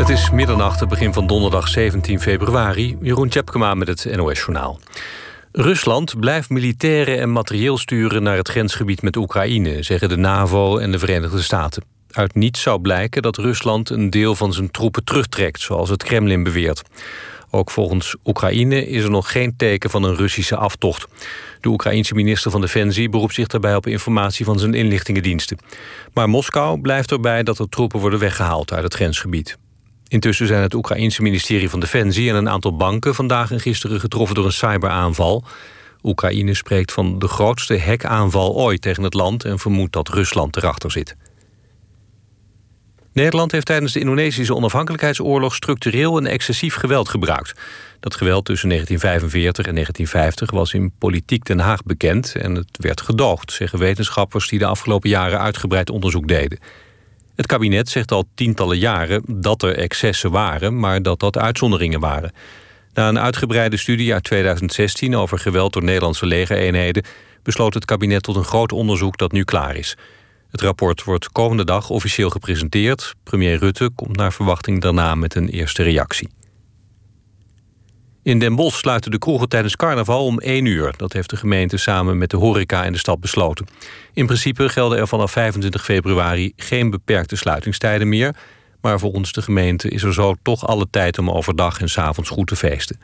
Het is middernacht, begin van donderdag 17 februari. Jeroen Tjepkema met het NOS-journaal. Rusland blijft militairen en materieel sturen naar het grensgebied met Oekraïne, zeggen de NAVO en de Verenigde Staten. Uit niets zou blijken dat Rusland een deel van zijn troepen terugtrekt, zoals het Kremlin beweert. Ook volgens Oekraïne is er nog geen teken van een Russische aftocht. De Oekraïense minister van Defensie beroept zich daarbij op informatie van zijn inlichtingendiensten. Maar Moskou blijft erbij dat er troepen worden weggehaald uit het grensgebied. Intussen zijn het Oekraïense ministerie van Defensie en een aantal banken vandaag en gisteren getroffen door een cyberaanval. Oekraïne spreekt van de grootste hackaanval ooit tegen het land en vermoedt dat Rusland erachter zit. Nederland heeft tijdens de Indonesische onafhankelijkheidsoorlog structureel en excessief geweld gebruikt. Dat geweld tussen 1945 en 1950 was in politiek Den Haag bekend en het werd gedoogd, zeggen wetenschappers die de afgelopen jaren uitgebreid onderzoek deden. Het kabinet zegt al tientallen jaren dat er excessen waren, maar dat dat uitzonderingen waren. Na een uitgebreide studie uit 2016 over geweld door Nederlandse legereenheden besloot het kabinet tot een groot onderzoek dat nu klaar is. Het rapport wordt komende dag officieel gepresenteerd. Premier Rutte komt naar verwachting daarna met een eerste reactie. In Den Bosch sluiten de kroegen tijdens carnaval om 1 uur. Dat heeft de gemeente samen met de horeca in de stad besloten. In principe gelden er vanaf 25 februari geen beperkte sluitingstijden meer... maar volgens de gemeente is er zo toch alle tijd om overdag en s avonds goed te feesten.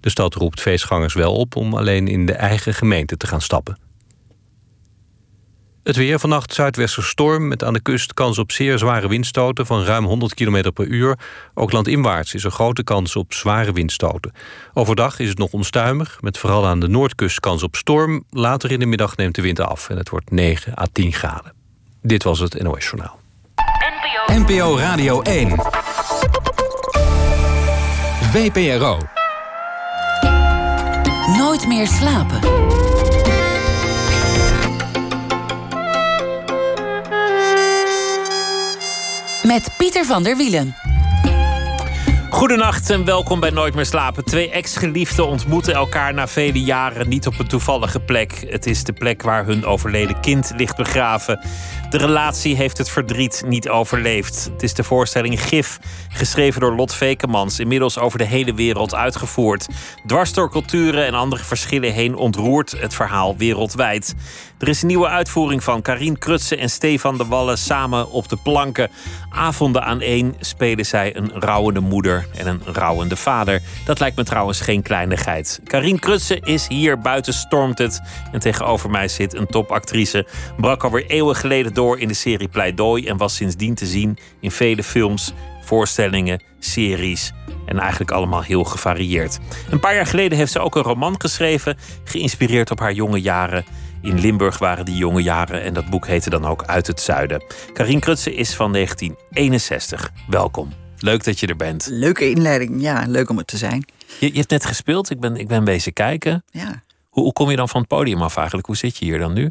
De stad roept feestgangers wel op om alleen in de eigen gemeente te gaan stappen. Het weer vannacht zuidwester storm met aan de kust kans op zeer zware windstoten van ruim 100 km per uur. Ook landinwaarts is er grote kans op zware windstoten. Overdag is het nog onstuimig, met vooral aan de noordkust kans op storm. Later in de middag neemt de wind af en het wordt 9 à 10 graden. Dit was het NOS Journaal. NPO, NPO Radio 1. VPRO. Nooit meer slapen. Met Pieter van der Wielen. Goedenacht en welkom bij Nooit meer slapen. Twee ex-geliefden ontmoeten elkaar na vele jaren niet op een toevallige plek. Het is de plek waar hun overleden kind ligt begraven. De relatie heeft het verdriet niet overleefd. Het is de voorstelling Gif, geschreven door Lot Vekemans, inmiddels over de hele wereld uitgevoerd. Dwars door culturen en andere verschillen heen ontroert het verhaal wereldwijd. Er is een nieuwe uitvoering van Karin Krutse en Stefan de Wallen samen op de planken. Avonden aan één spelen zij een rouwende moeder en een rouwende vader. Dat lijkt me trouwens geen kleinigheid. Karin Krutse is hier, buiten stormt het. En tegenover mij zit een topactrice. Brak alweer eeuwen geleden door in de serie Pleidooi en was sindsdien te zien in vele films, voorstellingen, series en eigenlijk allemaal heel gevarieerd. Een paar jaar geleden heeft ze ook een roman geschreven, geïnspireerd op haar jonge jaren. In Limburg waren die jonge jaren en dat boek heette dan ook Uit het Zuiden. Karin Krutse is van 1961. Welkom. Leuk dat je er bent. Leuke inleiding, ja, leuk om het te zijn. Je, je hebt net gespeeld, ik ben, ik ben bezig kijken. Ja. Hoe, hoe kom je dan van het podium af eigenlijk? Hoe zit je hier dan nu?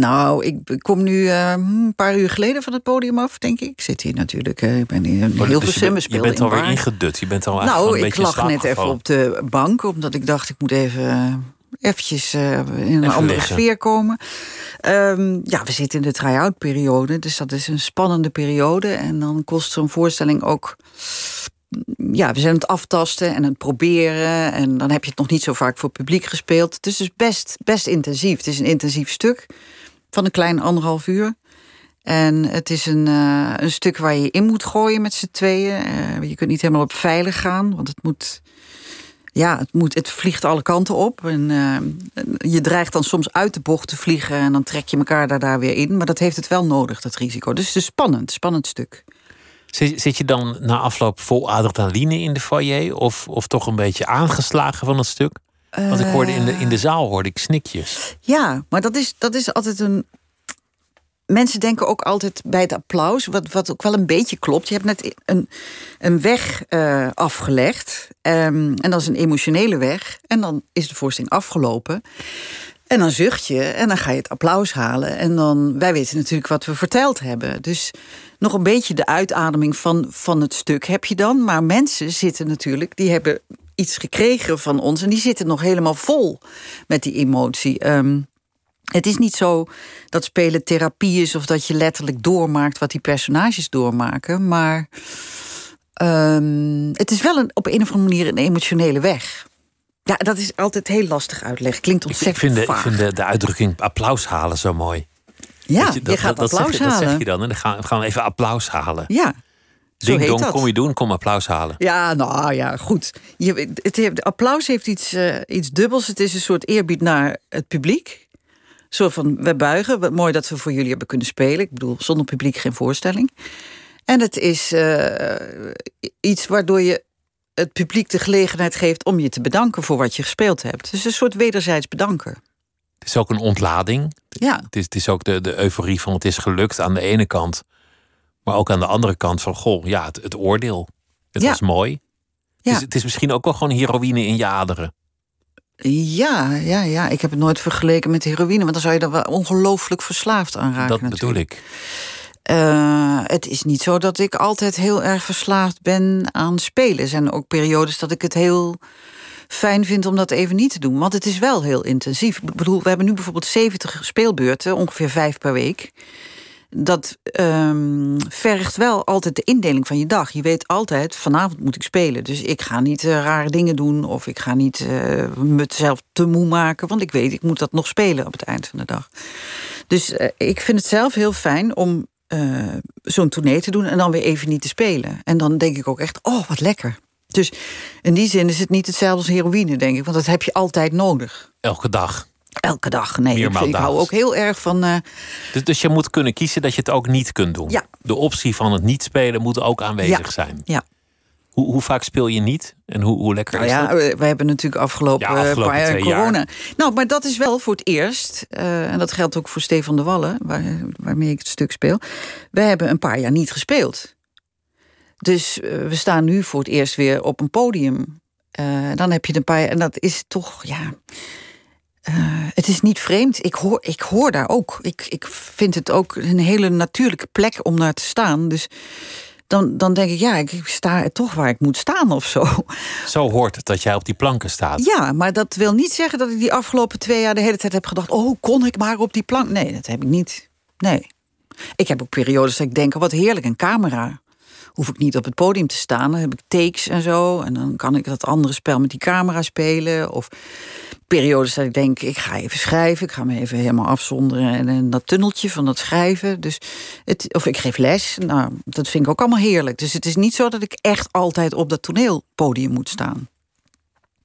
Nou, ik kom nu uh, een paar uur geleden van het podium af, denk ik. Ik zit hier natuurlijk, uh, ik ben hier heel dus veel Je, je bent alweer in ingedut, je bent al Nou, ik lag net even op de bank, omdat ik dacht ik moet even eventjes uh, in een andere sfeer komen. Um, ja, we zitten in de try-out periode, dus dat is een spannende periode. En dan kost zo'n voorstelling ook ja, we zijn het aftasten en het proberen. En dan heb je het nog niet zo vaak voor publiek gespeeld. Het is dus best, best intensief. Het is een intensief stuk van een klein anderhalf uur. En het is een, uh, een stuk waar je in moet gooien met z'n tweeën. Uh, je kunt niet helemaal op veilig gaan, want het moet. Ja, het, moet, het vliegt alle kanten op. En uh, je dreigt dan soms uit de bocht te vliegen en dan trek je elkaar daar, daar weer in. Maar dat heeft het wel nodig, dat risico. Dus het is spannend, spannend stuk. Zit, zit je dan na afloop vol adrenaline in de foyer? Of, of toch een beetje aangeslagen van het stuk? Want ik hoorde in de, in de zaal hoorde ik snikjes. Ja, maar dat is, dat is altijd een. Mensen denken ook altijd bij het applaus, wat, wat ook wel een beetje klopt. Je hebt net een, een weg uh, afgelegd. Um, en dat is een emotionele weg. En dan is de voorstelling afgelopen. En dan zucht je en dan ga je het applaus halen. En dan, wij weten natuurlijk wat we verteld hebben. Dus nog een beetje de uitademing van, van het stuk heb je dan. Maar mensen zitten natuurlijk, die hebben iets gekregen van ons. En die zitten nog helemaal vol met die emotie. Um, het is niet zo dat spelen therapie is of dat je letterlijk doormaakt wat die personages doormaken. Maar Ehm, het is wel een, op een of andere manier een emotionele weg. Ja, dat is altijd heel lastig uitleggen. Klinkt ontzettend ik vind, de, vaag. ik vind de, de uitdrukking applaus halen zo mooi. ja, Dat je, dat, gaat dat, applaus zeg je, halen. Dat zeg je dan en dan gaan, gaan we even applaus halen. Ja, Ding dong, dat. kom je doen, kom applaus halen. Ja, nou ja, goed. Je, het, applaus heeft iets, eh, iets dubbels. Het is een soort eerbied naar het publiek. Een soort van, we buigen. Wat mooi dat we voor jullie hebben kunnen spelen. Ik bedoel, zonder publiek geen voorstelling. En het is eh, iets waardoor je het publiek de gelegenheid geeft... om je te bedanken voor wat je gespeeld hebt. Dus een soort wederzijds bedanken. Het is ook een ontlading. Ja, Het is, het is ook de, de euforie van het is gelukt aan de ene kant. Maar ook aan de andere kant van, goh, ja, het, het oordeel. Het Ja. was mooi. Het, Ja. is, het is misschien ook wel gewoon heroïne in je aderen. ja, ja, ja. Ik heb het nooit vergeleken met heroïne... want dan zou je er wel ongelooflijk verslaafd aan raken. dat natuurlijk. bedoel ik. Eh, het is niet zo dat ik altijd heel erg verslaafd ben aan spelen. Er zijn ook periodes dat ik het heel fijn vind om dat even niet te doen. Want het is wel heel intensief. Ik bedoel, we hebben nu bijvoorbeeld 70 speelbeurten, ongeveer vijf per week. Dat ehm, vergt wel altijd de indeling van je dag. Je weet altijd, vanavond moet ik spelen. Dus ik ga niet eh, rare dingen doen... of ik ga niet eh, mezelf te moe maken... want ik weet, ik moet dat nog spelen op het eind van de dag. Dus eh, ik vind het zelf heel fijn om zo'n tournee te doen en dan weer even niet te spelen. En dan denk ik ook echt, oh, wat lekker. Dus in die zin is het niet hetzelfde als heroïne, denk ik. Want dat heb je altijd nodig. Elke dag. Elke dag. Nee, ik, vind- ik hou ook heel erg van. eh, Dus, dus je moet kunnen kiezen dat je het ook niet kunt doen. Ja. De optie van het niet spelen moet ook aanwezig Ja. zijn. ja. Hoe, hoe vaak speel je niet? En hoe, hoe lekker Nou is ja, dat? we hebben natuurlijk afgelopen, Ja, eh, afgelopen paar jaar corona. Nou, maar dat is wel voor het eerst. eh, en dat geldt ook voor Stefan de Wallen, waar, waarmee ik het stuk speel. We hebben een paar jaar niet gespeeld. Dus we staan nu voor het eerst weer op een podium. Dan heb je een paar jaar. En dat is toch, ja. Eh, het is niet vreemd. Ik hoor, ik hoor daar ook. Ik, ik vind het ook een hele natuurlijke plek om naar te staan. Dus dan, dan denk ik, ja, ik sta toch waar ik moet staan of zo. Zo hoort het dat jij op die planken staat. Ja, maar dat wil niet zeggen dat ik die afgelopen twee jaar de hele tijd heb gedacht: oh, kon ik maar op die plank? Nee, dat heb ik niet. Nee. Ik heb ook periodes dat ik denk: oh, wat heerlijk, een camera. Hoef ik niet op het podium te staan. Dan heb ik takes en zo. En dan kan ik dat andere spel met die camera spelen. Of periodes dat ik denk: ik ga even schrijven. Ik ga me even helemaal afzonderen. En, en dat tunneltje van dat schrijven. Dus het, of ik geef les. Nou, dat vind ik ook allemaal heerlijk. Dus het is niet zo dat ik echt altijd op dat toneelpodium moet staan.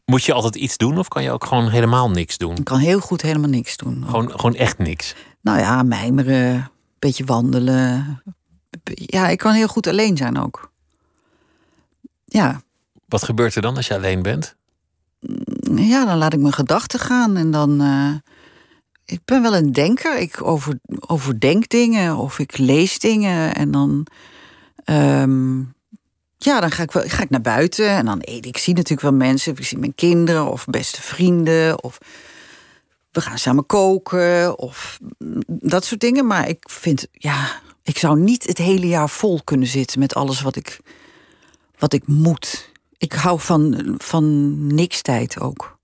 Moet je altijd iets doen of kan je ook gewoon helemaal niks doen? Ik kan heel goed helemaal niks doen. Gewoon, gewoon echt niks. Nou ja, mijmeren, een beetje wandelen. Ja, ik kan heel goed alleen zijn ook. Ja, Wat gebeurt er dan als je alleen bent? Ja dan laat ik mijn gedachten gaan en dan. eh, ik ben wel een denker. Ik over, overdenk dingen of ik lees dingen en dan. ehm, ja, dan ga ik, wel, ga ik naar buiten en dan eet ik. zie natuurlijk wel mensen. Ik zie mijn kinderen of beste vrienden. Of we gaan samen koken of dat soort dingen. Maar ik vind, ja, ik zou niet het hele jaar vol kunnen zitten met alles wat ik, wat ik moet. Ik hou van, van niks tijd ook.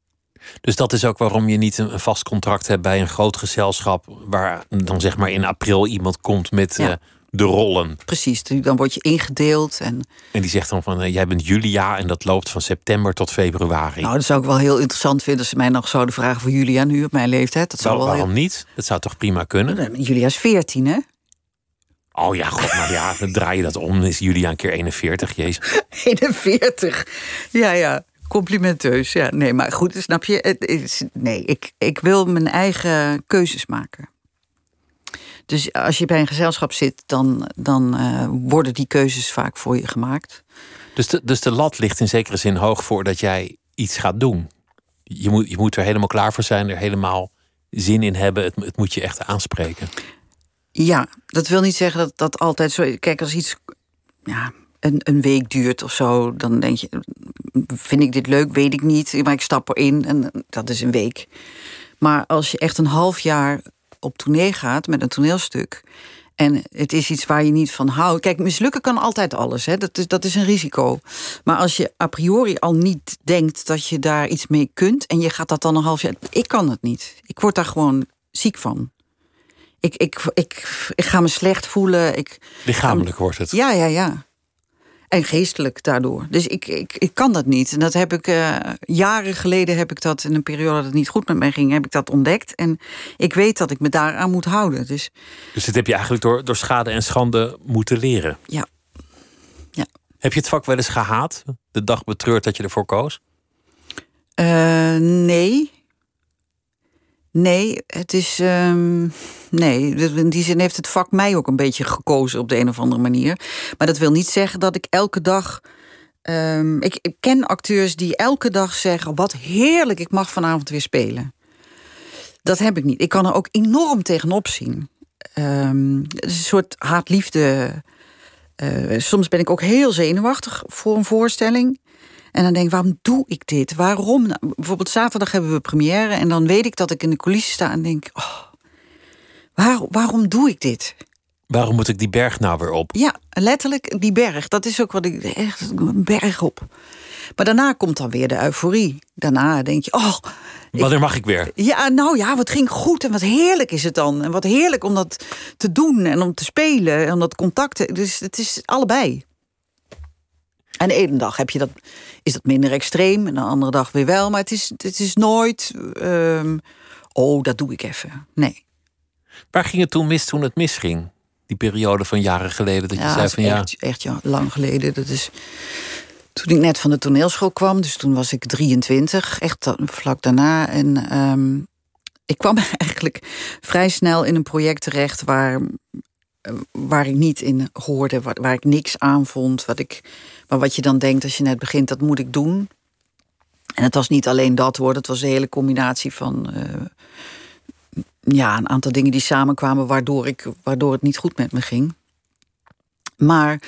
Dus dat is ook waarom je niet een, vast contract hebt bij een groot gezelschap. Waar dan zeg maar in april iemand komt met Ja. eh, de rollen. Precies, dan word je ingedeeld. En En die zegt dan van eh, jij bent Julia en dat loopt van september tot februari. nou, dat zou ik wel heel interessant vinden als ze mij nog zouden vragen voor Julia nu op mijn leeftijd. Dat zou wel waarom heel... niet? Dat zou toch prima kunnen? Julia is 14, hè? Oh ja, god, maar ja, dan draai je dat om. Is Julia een keer 41, jezus. 41. Ja, ja. Complimenteus. Ja, nee, maar goed, snap je? Het is, nee, ik, ik wil mijn eigen keuzes maken. Dus als je bij een gezelschap zit, dan, dan eh, worden die keuzes vaak voor je gemaakt. Dus de, dus de lat ligt in zekere zin hoog voordat jij iets gaat doen. Je moet, je moet er helemaal klaar voor zijn, er helemaal zin in hebben. Het, het moet je echt aanspreken. Ja, dat wil niet zeggen dat dat altijd zo. Kijk, als iets ja, een, een week duurt of zo, dan denk je: vind ik dit leuk? Weet ik niet. Maar ik stap erin en dat is een week. Maar als je echt een half jaar op tournee gaat met een toneelstuk. En het is iets waar je niet van houdt. Kijk, mislukken kan altijd alles. Hè? Dat, is, dat is een risico. Maar als je a priori al niet denkt dat je daar iets mee kunt. en je gaat dat dan een half jaar. Ik kan het niet. Ik word daar gewoon ziek van. Ik, ik, ik, ik ga me slecht voelen. Ik, Lichamelijk wordt het. ja, ja, ja. En geestelijk daardoor. Dus ik, ik, ik kan dat niet. En dat heb ik uh, jaren geleden heb ik dat in een periode dat het niet goed met mij ging, heb ik dat ontdekt. En ik weet dat ik me daaraan moet houden. Dus, dus dit heb je eigenlijk door, door schade en schande moeten leren. Ja. ja. Heb je het vak wel eens gehaat? De dag betreurd dat je ervoor koos? Uh, nee. Nee, het is. Um, nee, in die zin heeft het vak mij ook een beetje gekozen op de een of andere manier. Maar dat wil niet zeggen dat ik elke dag. Um, ik, ken acteurs die elke dag zeggen: Wat heerlijk, ik mag vanavond weer spelen. Dat heb ik niet. Ik kan er ook enorm tegenop zien. Um, het is een soort haat-liefde. Uh, soms ben ik ook heel zenuwachtig voor een voorstelling. En dan denk ik, waarom doe ik dit? Waarom? Nou, bijvoorbeeld zaterdag hebben we première en dan weet ik dat ik in de coulissen sta en denk, oh, waar, waarom doe ik dit? Waarom moet ik die berg nou weer op? Ja, letterlijk die berg. Dat is ook wat ik echt een berg op. Maar daarna komt dan weer de euforie. Daarna denk je, oh. Wanneer mag ik weer? Ja, nou ja, wat ging goed en wat heerlijk is het dan. En wat heerlijk om dat te doen en om te spelen en om dat contact. Dus het is allebei. En de ene dag heb je dat, is dat minder extreem, en de andere dag weer wel. Maar het is, het is nooit, um, oh, dat doe ik even. Nee. Waar ging het toen mis toen het misging? Die periode van jaren geleden dat je zei van echt, ja. Echt ja, lang geleden. Dat is toen ik net van de toneelschool kwam. Dus toen was ik 23, echt vlak daarna. En um, ik kwam eigenlijk vrij snel in een project terecht waar, waar ik niet in hoorde, waar, waar ik niks aan vond. Wat ik maar wat je dan denkt als je net begint, dat moet ik doen. En het was niet alleen dat woord, het was een hele combinatie van uh, ja, een aantal dingen die samenkwamen waardoor, ik, waardoor het niet goed met me ging. Maar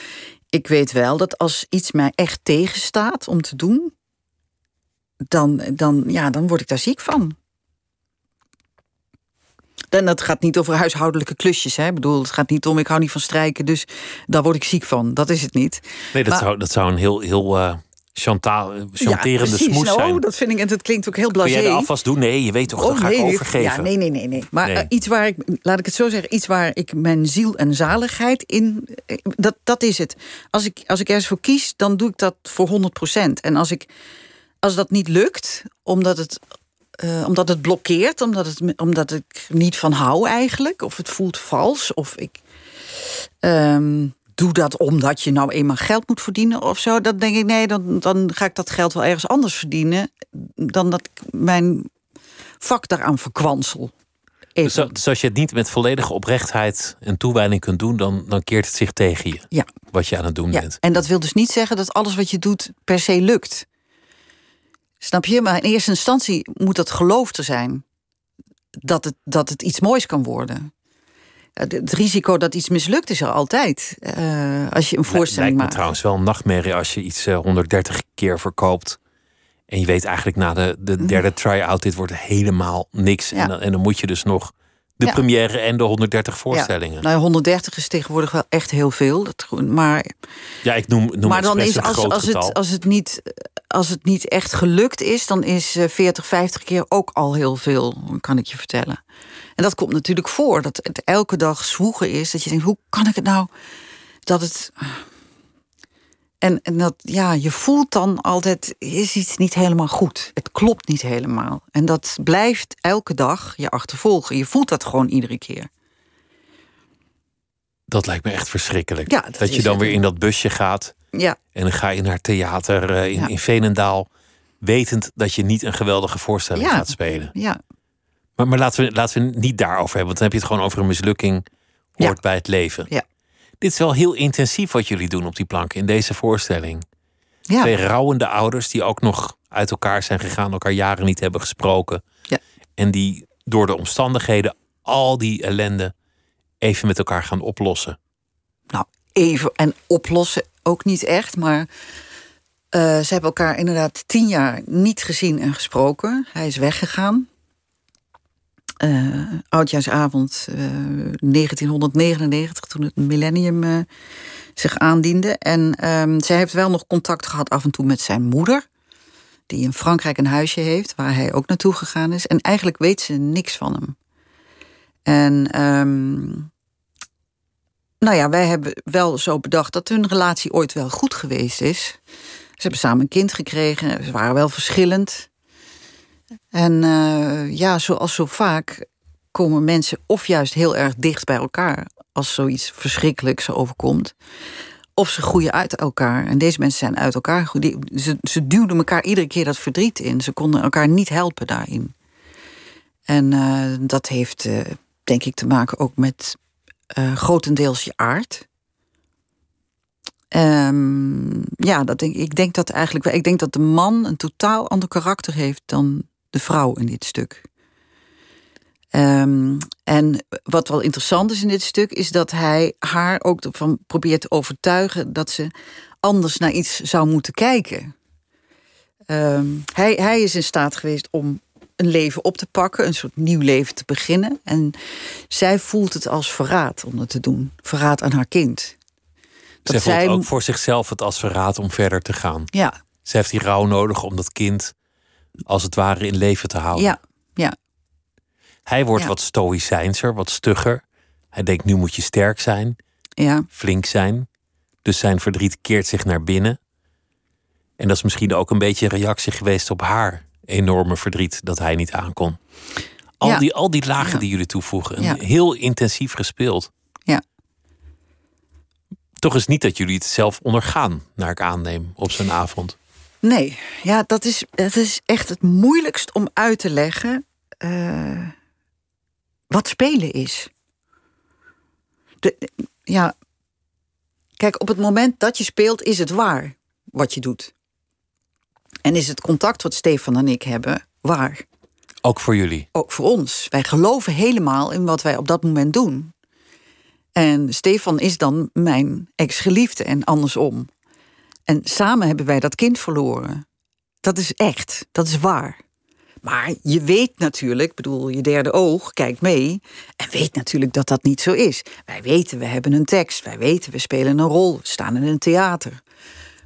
ik weet wel dat als iets mij echt tegenstaat om te doen, dan, dan, ja, dan word ik daar ziek van. En dat gaat niet over huishoudelijke klusjes. Hè? Ik bedoel, het gaat niet om, ik hou niet van strijken, dus daar word ik ziek van. Dat is het niet. Nee, dat, zou, dat zou een heel, heel uh, chanterende ja, smoes nou, zijn. Dat vind ik, en dat klinkt ook heel blasé. Kun jij de afwas doen? Nee, je weet toch, oh, dat ga ik overgeven. Ja, nee, nee, nee. nee. Maar Uh, iets waar ik, laat ik het zo zeggen, iets waar ik mijn ziel en zaligheid in, eh, dat, dat is het. Als ik, als ik ergens voor kies, dan doe ik dat voor 100% En als ik als dat niet lukt, omdat het uh, omdat het blokkeert, omdat, het, omdat ik niet van hou eigenlijk. Of het voelt vals. Of ik um, doe dat omdat je nou eenmaal geld moet verdienen of zo. Dan denk ik, nee, dan, dan ga ik dat geld wel ergens anders verdienen. Dan dat ik mijn vak daaraan verkwansel. Dus, dus, als je het niet met volledige oprechtheid en toewijding kunt doen, dan, dan keert het zich tegen je. Ja. Wat je aan het doen ja. bent. En dat wil dus niet zeggen dat alles wat je doet per se lukt. Snap je? Maar in eerste instantie moet dat geloof er zijn. Dat het, dat het iets moois kan worden. Het risico dat iets mislukt is er altijd. Uh, als je een voorstelling maakt. trouwens wel een nachtmerrie als je iets uh, eh, 130 keer verkoopt. En je weet eigenlijk na de, de mhm. derde try-out, dit wordt helemaal niks. En, dan, en dan moet je dus nog de première en de 130 voorstellingen. Ja. Nou, 130 is tegenwoordig wel echt heel veel. Dat, maar ja, ik noem, noem maar dan is als, als, het, als, het niet, als het niet echt gelukt is, dan is 40, eh, 50 keer ook al heel veel, kan ik je vertellen. En dat komt natuurlijk voor, dat het elke dag zwoegen is. Dat je denkt, hoe kan ik het nou dat het en, en dat, ja, je voelt dan altijd, is iets niet helemaal goed. Het klopt niet helemaal. En dat blijft elke dag je achtervolgen. Je voelt dat gewoon iedere keer. Dat lijkt me echt verschrikkelijk. Ja, dat, je dan weer in dat busje gaat. Ja. En dan ga je naar theater uh, in, in Veenendaal. Wetend dat je niet een geweldige voorstelling gaat spelen. Ja. Maar, maar laten, we, laten we niet daarover hebben. Want dan heb je het gewoon over een mislukking. Hoort bij het leven. Ja. Dit is wel heel intensief wat jullie doen op die plank in deze voorstelling. Ja. Twee rouwende ouders die ook nog uit elkaar zijn gegaan, elkaar jaren niet hebben gesproken. Ja. En die door de omstandigheden al die ellende even met elkaar gaan oplossen. Nou, even en oplossen ook niet echt, maar uh, ze hebben elkaar inderdaad tien jaar niet gezien en gesproken. Hij is weggegaan uh, oudjaarsavond uh, eh, 1999, toen het millennium zich aandiende. En um, zij heeft wel nog contact gehad af en toe met zijn moeder, die in Frankrijk een huisje heeft, waar hij ook naartoe gegaan is. En eigenlijk weet ze niks van hem. En um, nou ja, wij hebben wel zo bedacht dat hun relatie ooit wel goed geweest is. Ze hebben samen een kind gekregen, ze waren wel verschillend. En uh, ja, zoals zo vaak komen mensen of juist heel erg dicht bij elkaar als zoiets verschrikkelijks overkomt. Of ze groeien uit elkaar. En deze mensen zijn uit elkaar Ze, ze duwden elkaar iedere keer dat verdriet in. Ze konden elkaar niet helpen daarin. En uh, dat heeft, uh, denk ik, te maken ook met uh, grotendeels je aard. Um, ja, dat denk, ik denk dat eigenlijk. Ik denk dat de man een totaal ander karakter heeft dan de vrouw in dit stuk. Um, en wat wel interessant is in dit stuk, is dat hij haar ook ervan probeert te overtuigen dat ze anders naar iets zou moeten kijken. Um, hij, hij is in staat geweest om een leven op te pakken, een soort nieuw leven te beginnen. En zij voelt het als verraad om dat te doen. Verraad aan haar kind. Dat zij voelt ook voor zichzelf het als verraad om verder te gaan. Ja. Ze heeft die rouw nodig om dat kind als het ware in leven te houden. Ja, ja. Hij wordt wat stoïcijnser, wat stugger. Hij denkt, nu moet je sterk zijn, ja. flink zijn. Dus zijn verdriet keert zich naar binnen. En dat is misschien ook een beetje een reactie geweest op haar enorme verdriet dat hij niet aankon. Al, die, al die lagen die jullie toevoegen, heel intensief gespeeld. Ja. Toch is niet dat jullie het zelf ondergaan, naar ik aanneem, op zo'n avond. Nee, ja, dat is, dat is echt het moeilijkst om uit te leggen uh, wat spelen is. De, ja, kijk, op het moment dat je speelt, is het waar wat je doet. En is het contact wat Stefan en ik hebben waar? Ook voor jullie? Ook voor ons. Wij geloven helemaal in wat wij op dat moment doen. En Stefan is dan mijn ex-geliefde en andersom. En samen hebben wij dat kind verloren. Dat is echt, dat is waar. Maar je weet natuurlijk, bedoel, je derde oog kijkt mee en weet natuurlijk dat dat niet zo is. Wij weten, we hebben een tekst, wij weten, we spelen een rol, we staan in een theater.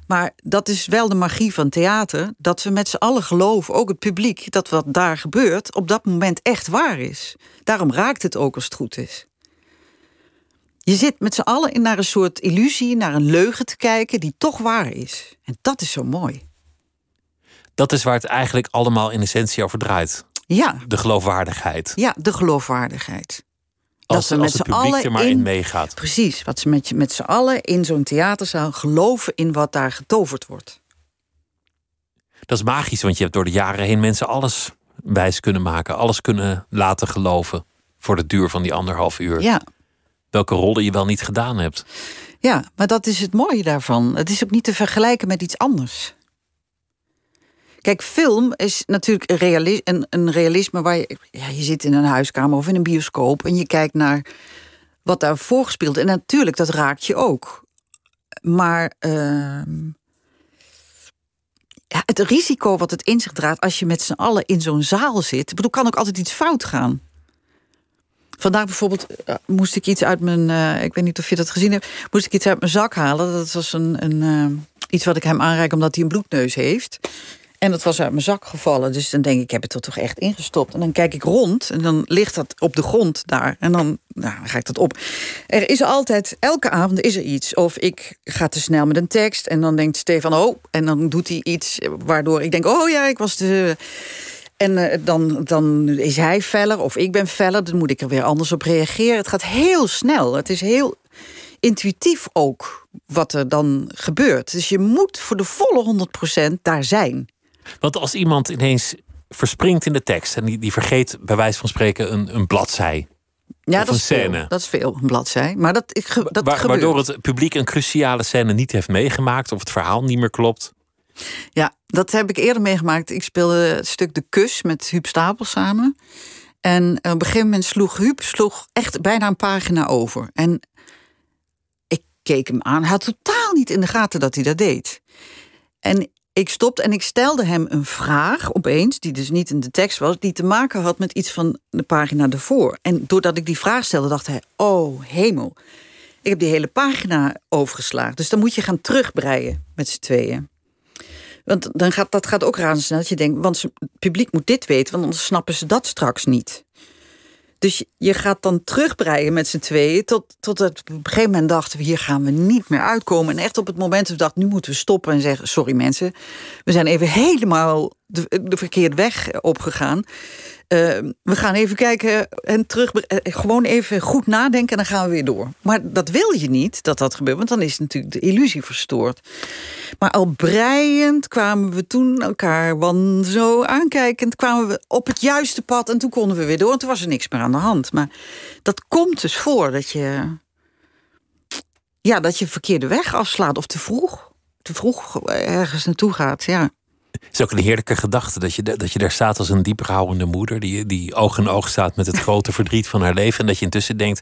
Maar dat is wel de magie van theater, dat we met z'n allen geloven, ook het publiek, dat wat daar gebeurt op dat moment echt waar is. Daarom raakt het ook als het goed is. Je zit met z'n allen in naar een soort illusie, naar een leugen te kijken die toch waar is. En dat is zo mooi. Dat is waar het eigenlijk allemaal in essentie over draait. Ja. De geloofwaardigheid. Ja, de geloofwaardigheid. Als, dat ze met z'n allen er maar in, meegaat. Precies, wat ze met, met z'n allen in zo'n theaterzaal geloven in wat daar getoverd wordt. Dat is magisch, want je hebt door de jaren heen mensen alles wijs kunnen maken, alles kunnen laten geloven voor de duur van die anderhalf uur. Ja. Welke rollen je wel niet gedaan hebt. Ja, maar dat is het mooie daarvan. Het is ook niet te vergelijken met iets anders. Kijk, film is natuurlijk een, een, realisme waar je, ja, je zit in een huiskamer of in een bioscoop en je kijkt naar wat daar voorgespeeld. En natuurlijk, dat raakt je ook. Maar ja, het risico wat het in zich draagt als je met z'n allen in zo'n zaal zit. Ik bedoel, kan ook altijd iets fout gaan. Vandaag bijvoorbeeld uh, moest ik iets uit mijn. Uh, ik weet niet of je dat gezien hebt. Moest ik iets uit mijn zak halen. Dat was een, een uh, iets wat ik hem aanreik omdat hij een bloedneus heeft. En dat was uit mijn zak gevallen. Dus dan denk ik, ik heb het er toch echt ingestopt. En dan kijk ik rond en dan ligt dat op de grond daar. En dan, nou, ga ik dat op. Er is altijd, elke avond is er iets. Of ik ga te snel met een tekst en dan denkt Stefan, oh. En dan doet hij iets waardoor ik denk, oh ja, ik was de... En uh, dan, dan is hij feller of ik ben feller. Dan moet ik er weer anders op reageren. Het gaat heel snel. Het is heel intuïtief ook wat er dan gebeurt. Dus je moet voor de volle 100% daar zijn. Want als iemand ineens verspringt in de tekst en die, die vergeet bij wijze van spreken een, een bladzij. Ja, of dat een is scène. Veel. Dat is veel, een bladzij. Maar dat, ik, dat Wa Waardoor het publiek een cruciale scène niet heeft meegemaakt of het verhaal niet meer klopt. Ja, dat heb ik eerder meegemaakt. Ik speelde het stuk De Kus met Huub Stapel samen. En op een gegeven moment sloeg Huub sloeg echt bijna een pagina over. En ik keek hem aan. Hij had totaal niet in de gaten dat hij dat deed. En ik stopte en ik stelde hem een vraag opeens, die dus niet in de tekst was, die te maken had met iets van de pagina ervoor. En doordat ik die vraag stelde, dacht hij: Oh hemel, ik heb die hele pagina overgeslagen. Dus dan moet je gaan terugbreien met z'n tweeën. Want dan gaat, dat gaat ook razendsnel dat je denkt, want het publiek moet dit weten, want anders snappen ze dat straks niet. Dus je gaat dan terugbreien met z'n tweeën. Tot, tot het, op een gegeven moment dachten we, hier gaan we niet meer uitkomen. En echt op het moment dat we dachten, nu moeten we stoppen en zeggen: Sorry mensen, we zijn even helemaal de, de verkeerde weg opgegaan. Uh, we gaan even kijken en terug. Uh, gewoon even goed nadenken en dan gaan we weer door. Maar dat wil je niet dat dat gebeurt, want dan is natuurlijk de illusie verstoord. Maar al breiend kwamen we toen elkaar wan zo aankijkend, kwamen we op het juiste pad en toen konden we weer door. En toen was er niks meer aan de hand. Maar dat komt dus voor dat je. Ja, dat je verkeerde weg afslaat of te vroeg. Te vroeg ergens naartoe gaat, ja. Het is ook een heerlijke gedachte dat je, dat je daar staat als een dieprouwende moeder. Die, die oog in oog staat met het grote verdriet van haar leven. En dat je intussen denkt: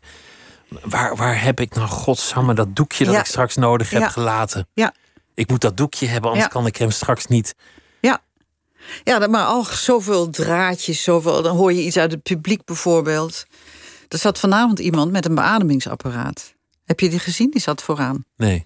waar, waar heb ik nou godsamme dat doekje dat ik straks nodig heb gelaten? Ja. Ik moet dat doekje hebben, anders kan ik hem straks niet. Ja. Ja, maar al zoveel draadjes, zoveel. Dan hoor je iets uit het publiek bijvoorbeeld. Er zat vanavond iemand met een beademingsapparaat. Heb je die gezien? Die zat vooraan. Nee.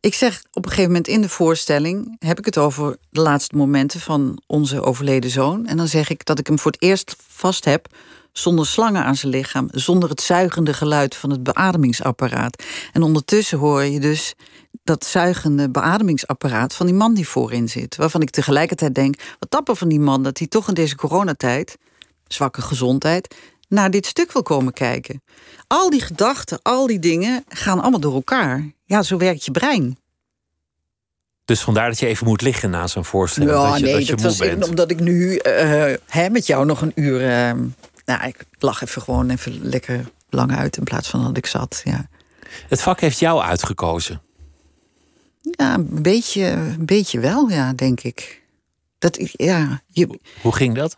Ik zeg op een gegeven moment in de voorstelling... heb ik het over de laatste momenten van onze overleden zoon. En dan zeg ik dat ik hem voor het eerst vast heb... zonder slangen aan zijn lichaam, zonder het zuigende geluid van het beademingsapparaat. En ondertussen hoor je dus dat zuigende beademingsapparaat van die man die voorin zit. Waarvan ik tegelijkertijd denk, wat dapper van die man... dat hij toch in deze coronatijd, zwakke gezondheid... naar dit stuk wil komen kijken. Al die gedachten, al die dingen gaan allemaal door elkaar. Ja, zo werkt je brein. Dus vandaar dat je even moet liggen na zo'n voorstelling. Ja, dat je, nee, dat, je dat was bent. omdat ik nu uh, hè, met jou nog een uur. Uh, nou, ik lag even gewoon even lekker lang uit in plaats van dat ik zat. Ja. Het vak heeft jou uitgekozen. Ja, een beetje, een beetje wel, ja, denk ik. Dat, ja, je... Hoe ging dat?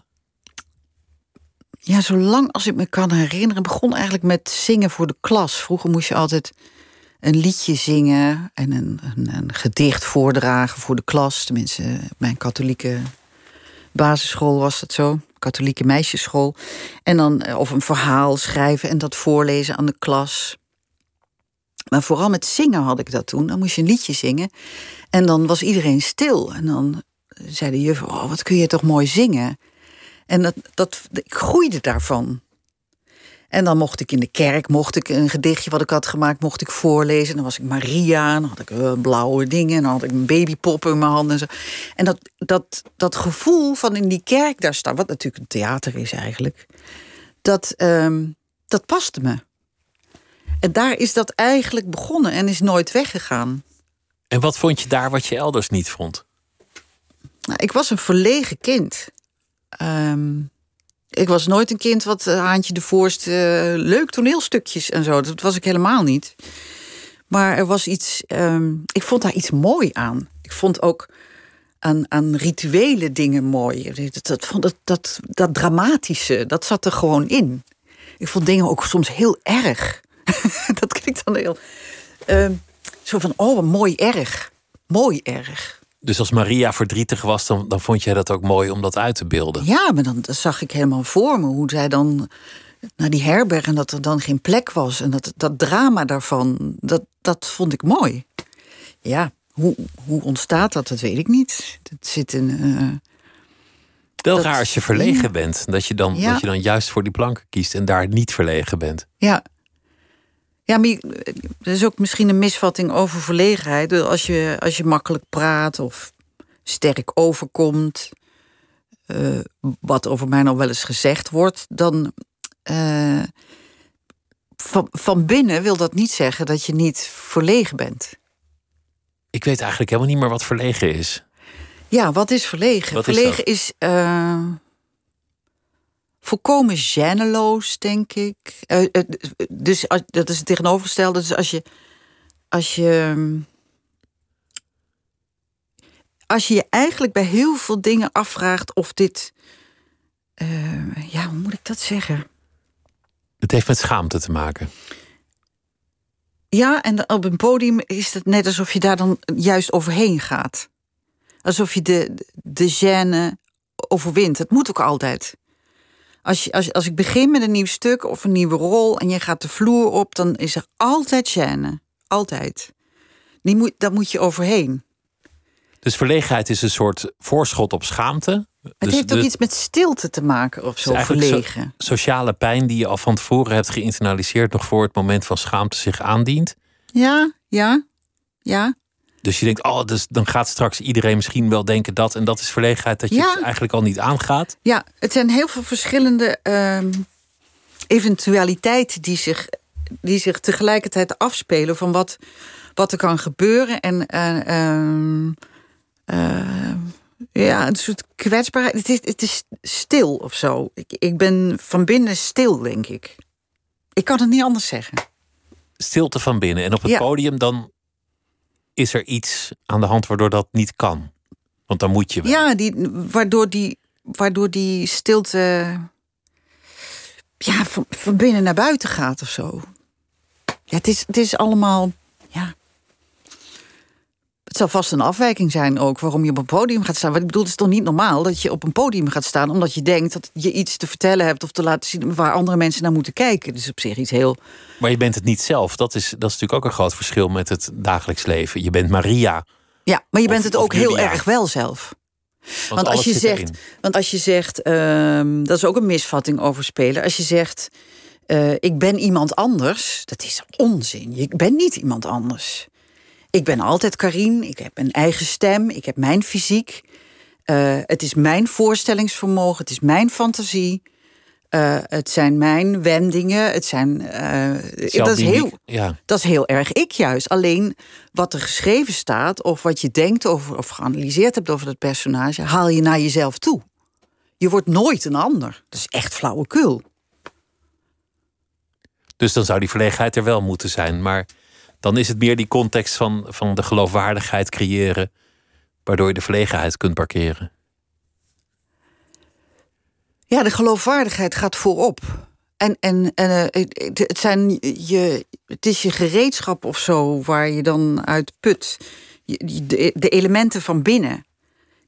Ja, zolang als ik me kan herinneren, begon eigenlijk met zingen voor de klas. Vroeger moest je altijd een liedje zingen en een, een, een, gedicht voordragen voor de klas. Tenminste, mijn katholieke basisschool was dat zo. Katholieke meisjesschool. En dan, eh, of een verhaal schrijven en dat voorlezen aan de klas. Maar vooral met zingen had ik dat toen. Dan moest je een liedje zingen. En dan was iedereen stil. En dan zei de juf, oh, wat kun je toch mooi zingen. En dat, dat, ik groeide daarvan. En dan mocht ik in de kerk, mocht ik een gedichtje wat ik had gemaakt, mocht ik voorlezen. En dan was ik Maria, en dan had ik uh, blauwe dingen, en dan had ik een babypop in mijn handen. En, zo. en dat, dat, dat gevoel van in die kerk daar staan, wat natuurlijk een theater is eigenlijk, dat, um, dat paste me. En daar is dat eigenlijk begonnen en is nooit weggegaan. En wat vond je daar wat je elders niet vond? Nou, ik was een verlegen kind. Um, ik was nooit een kind wat uh, Haantje de Voorst... Uh, leuk toneelstukjes en zo. Dat was ik helemaal niet. Maar er was iets... Um, ik vond daar iets mooi aan. Ik vond ook aan, aan rituele dingen mooi. Dat, dat, dat, dat, dat dramatische, dat zat er gewoon in. Ik vond dingen ook soms heel erg. dat klinkt dan heel... Uh, zo van, oh, mooi erg. Mooi erg. Dus als Maria verdrietig was, dan, dan vond jij dat ook mooi om dat uit te beelden? Ja, maar dan zag ik helemaal voor me hoe zij dan naar die herberg en dat er dan geen plek was. En dat, dat drama daarvan, dat, dat vond ik mooi. Ja, hoe, hoe ontstaat dat? Dat weet ik niet. Dat zit in. Uh, Wel dat, raar als je verlegen ja. bent, dat je, dan, ja. dat je dan juist voor die planken kiest en daar niet verlegen bent. Ja, ja, maar er is ook misschien een misvatting over verlegenheid. Als je, als je makkelijk praat of sterk overkomt, uh, wat over mij nog wel eens gezegd wordt, dan. Uh, van, van binnen wil dat niet zeggen dat je niet verlegen bent. Ik weet eigenlijk helemaal niet meer wat verlegen is. Ja, wat is verlegen? Wat verlegen is, is uh, volkomen gêneloos, denk ik. Uh, uh, dus als, dat is het tegenovergestelde. Dus als je, als je. Als je je eigenlijk bij heel veel dingen afvraagt of dit. Uh, ja, hoe moet ik dat zeggen? Het heeft met schaamte te maken. Ja, en op een podium is het net alsof je daar dan juist overheen gaat. Alsof je de, de gêne overwint. Het moet ook altijd. Als, je, als, als ik begin met een nieuw stuk of een nieuwe rol en je gaat de vloer op, dan is er altijd chaîne. Altijd. Die moet, daar moet je overheen. Dus verlegenheid is een soort voorschot op schaamte. Het dus heeft ook de- iets met stilte te maken of zo- verlegen. sociale pijn die je al van tevoren hebt geïnternaliseerd, nog voor het moment van schaamte zich aandient. Ja, ja, ja. Dus je denkt, oh, dus dan gaat straks iedereen misschien wel denken dat. En dat is verlegenheid dat je Ja. het eigenlijk al niet aangaat. Ja, het zijn heel veel verschillende ehm, eventualiteiten die zich, die zich tegelijkertijd afspelen van wat, wat er kan gebeuren. En eh, ehm, eh, ja, een soort kwetsbaarheid. Het is, het is stil of zo. Ik, ik ben van binnen stil, denk ik. Ik kan het niet anders zeggen. Stilte van binnen. En op het Ja. podium dan is er iets aan de hand waardoor dat niet kan. Want dan moet je wel. Ja, die, waardoor, die, waardoor die stilte ja, van, van binnen naar buiten gaat of zo. Ja, het, is, het is allemaal. Ja. Het zal vast een afwijking zijn ook waarom je op een podium gaat staan. Want ik bedoel, het is toch niet normaal dat je op een podium gaat staan omdat je denkt dat je iets te vertellen hebt of te laten zien waar andere mensen naar moeten kijken. Dus op zich iets heel. Maar je bent het niet zelf. Dat is, dat is natuurlijk ook een groot verschil met het dagelijks leven. Je bent Maria. Ja, maar je Of- bent het ook heel erg wel zelf. Want, als je zegt, erin. want als je zegt, ehm, dat is ook een misvatting over spelen. Als je zegt, eh, ik ben iemand anders, dat is onzin. Ik ben niet iemand anders. Ik ben altijd Karien, ik heb een eigen stem, ik heb mijn fysiek. Eh, het is mijn voorstellingsvermogen, het is mijn fantasie. Eh, het zijn mijn wendingen, het zijn. eh, dat, is heel, Ja, dat is heel erg ik juist. Alleen wat er geschreven staat, of wat je denkt over of geanalyseerd hebt over dat personage, haal je naar jezelf toe. Je wordt nooit een ander. Dat is echt flauwekul. dus dan zou die verlegenheid er wel moeten zijn. Maar dan is het meer die context van, van de geloofwaardigheid creëren. Waardoor je de verlegenheid kunt parkeren. Ja, de geloofwaardigheid gaat voorop. En, en, en eh, het- zijn je, het is je gereedschap of zo waar je dan uit put. De, de elementen van binnen,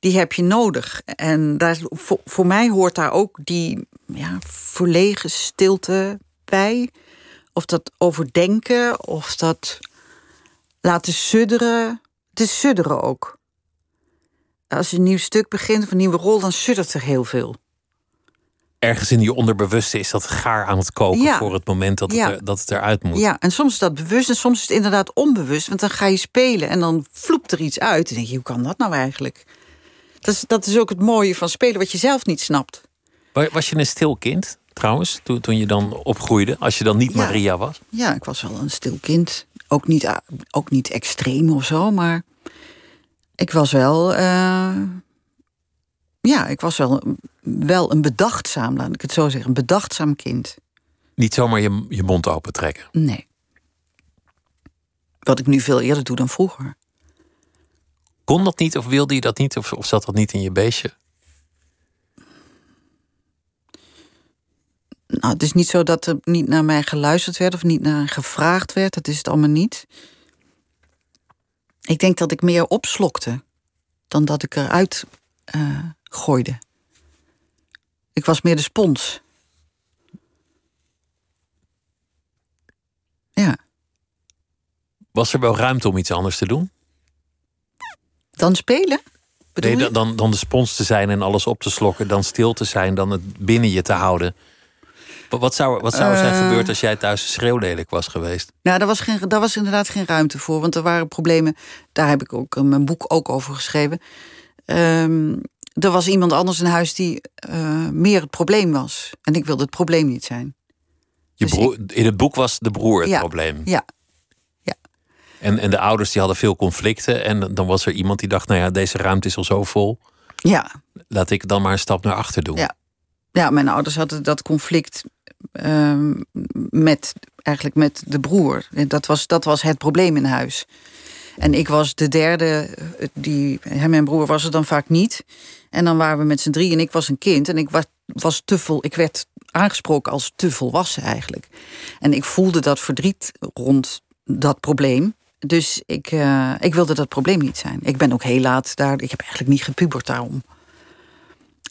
die heb je nodig. En daar, voor, voor mij hoort daar ook die ja, verlegen stilte bij. Of dat overdenken, of dat laten sudderen. Het is sudderen ook. Als je een nieuw stuk begint of een nieuwe rol, dan suddert er heel veel. Ergens in je onderbewuste is dat gaar aan het koken Ja. voor het moment dat het, er, dat het eruit moet. Ja, en soms is dat bewust en soms is het inderdaad onbewust. Want dan ga je spelen en dan vloept er iets uit. En denk je, hoe kan dat nou eigenlijk? Dat is, dat is ook het mooie van spelen, wat je zelf niet snapt. Wa- Was je een stil kind trouwens, toen, toen je dan opgroeide? Als je dan niet Ja. Maria was? Ja, ik was wel een stil kind. Ook niet, ook niet extreem of zo, maar ik was wel. eh, ja, ik was wel, wel een bedachtzaam, laat ik het zo zeggen. Een bedachtzaam kind. Niet zomaar je, je mond open trekken. Nee. Wat ik nu veel eerder doe dan vroeger. Kon dat niet of wilde je dat niet? Of, of zat dat niet in je beestje? Nou, het is niet zo dat er niet naar mij geluisterd werd of niet naar gevraagd werd. Dat is het allemaal niet. Ik denk dat ik meer opslokte dan dat ik eruit eh, gooide. Ik was meer de spons. Ja, Was er wel ruimte om iets anders te doen? dan spelen? Bedoel Nee, dan, dan, dan de spons te zijn en alles op te slokken. Dan stil te zijn, dan het binnen je te houden. Wat, zou, wat zou er zijn Eh. gebeurd als jij thuis schreeuwlelijk was geweest? Nou, daar was, geen, daar was inderdaad geen ruimte voor. Want er waren problemen. Daar heb ik ook in mijn boek ook over geschreven. Ehm, er was iemand anders in huis die eh, meer het probleem was. En ik wilde het probleem niet zijn. Je Dus broer, in het boek was de broer het Ja. probleem. Ja, En, en de ouders die hadden veel conflicten. En dan was er iemand die dacht, nou ja, deze ruimte is al zo vol. ja, Laat ik dan maar een stap naar achter doen. Ja. ja. Mijn ouders hadden dat conflict ehm, met, eigenlijk met de broer. Dat was, dat was het probleem in huis. En ik was de derde, eh, die, hem en broer was er dan vaak niet. En dan waren we met z'n drie en ik was een kind. En ik was, was te vol, ik werd aangesproken als te volwassen eigenlijk. En ik voelde dat verdriet rond dat probleem. Dus ik, eh, ik wilde dat probleem niet zijn. Ik ben ook heel laat daar. Ik heb eigenlijk niet gepubert daarom.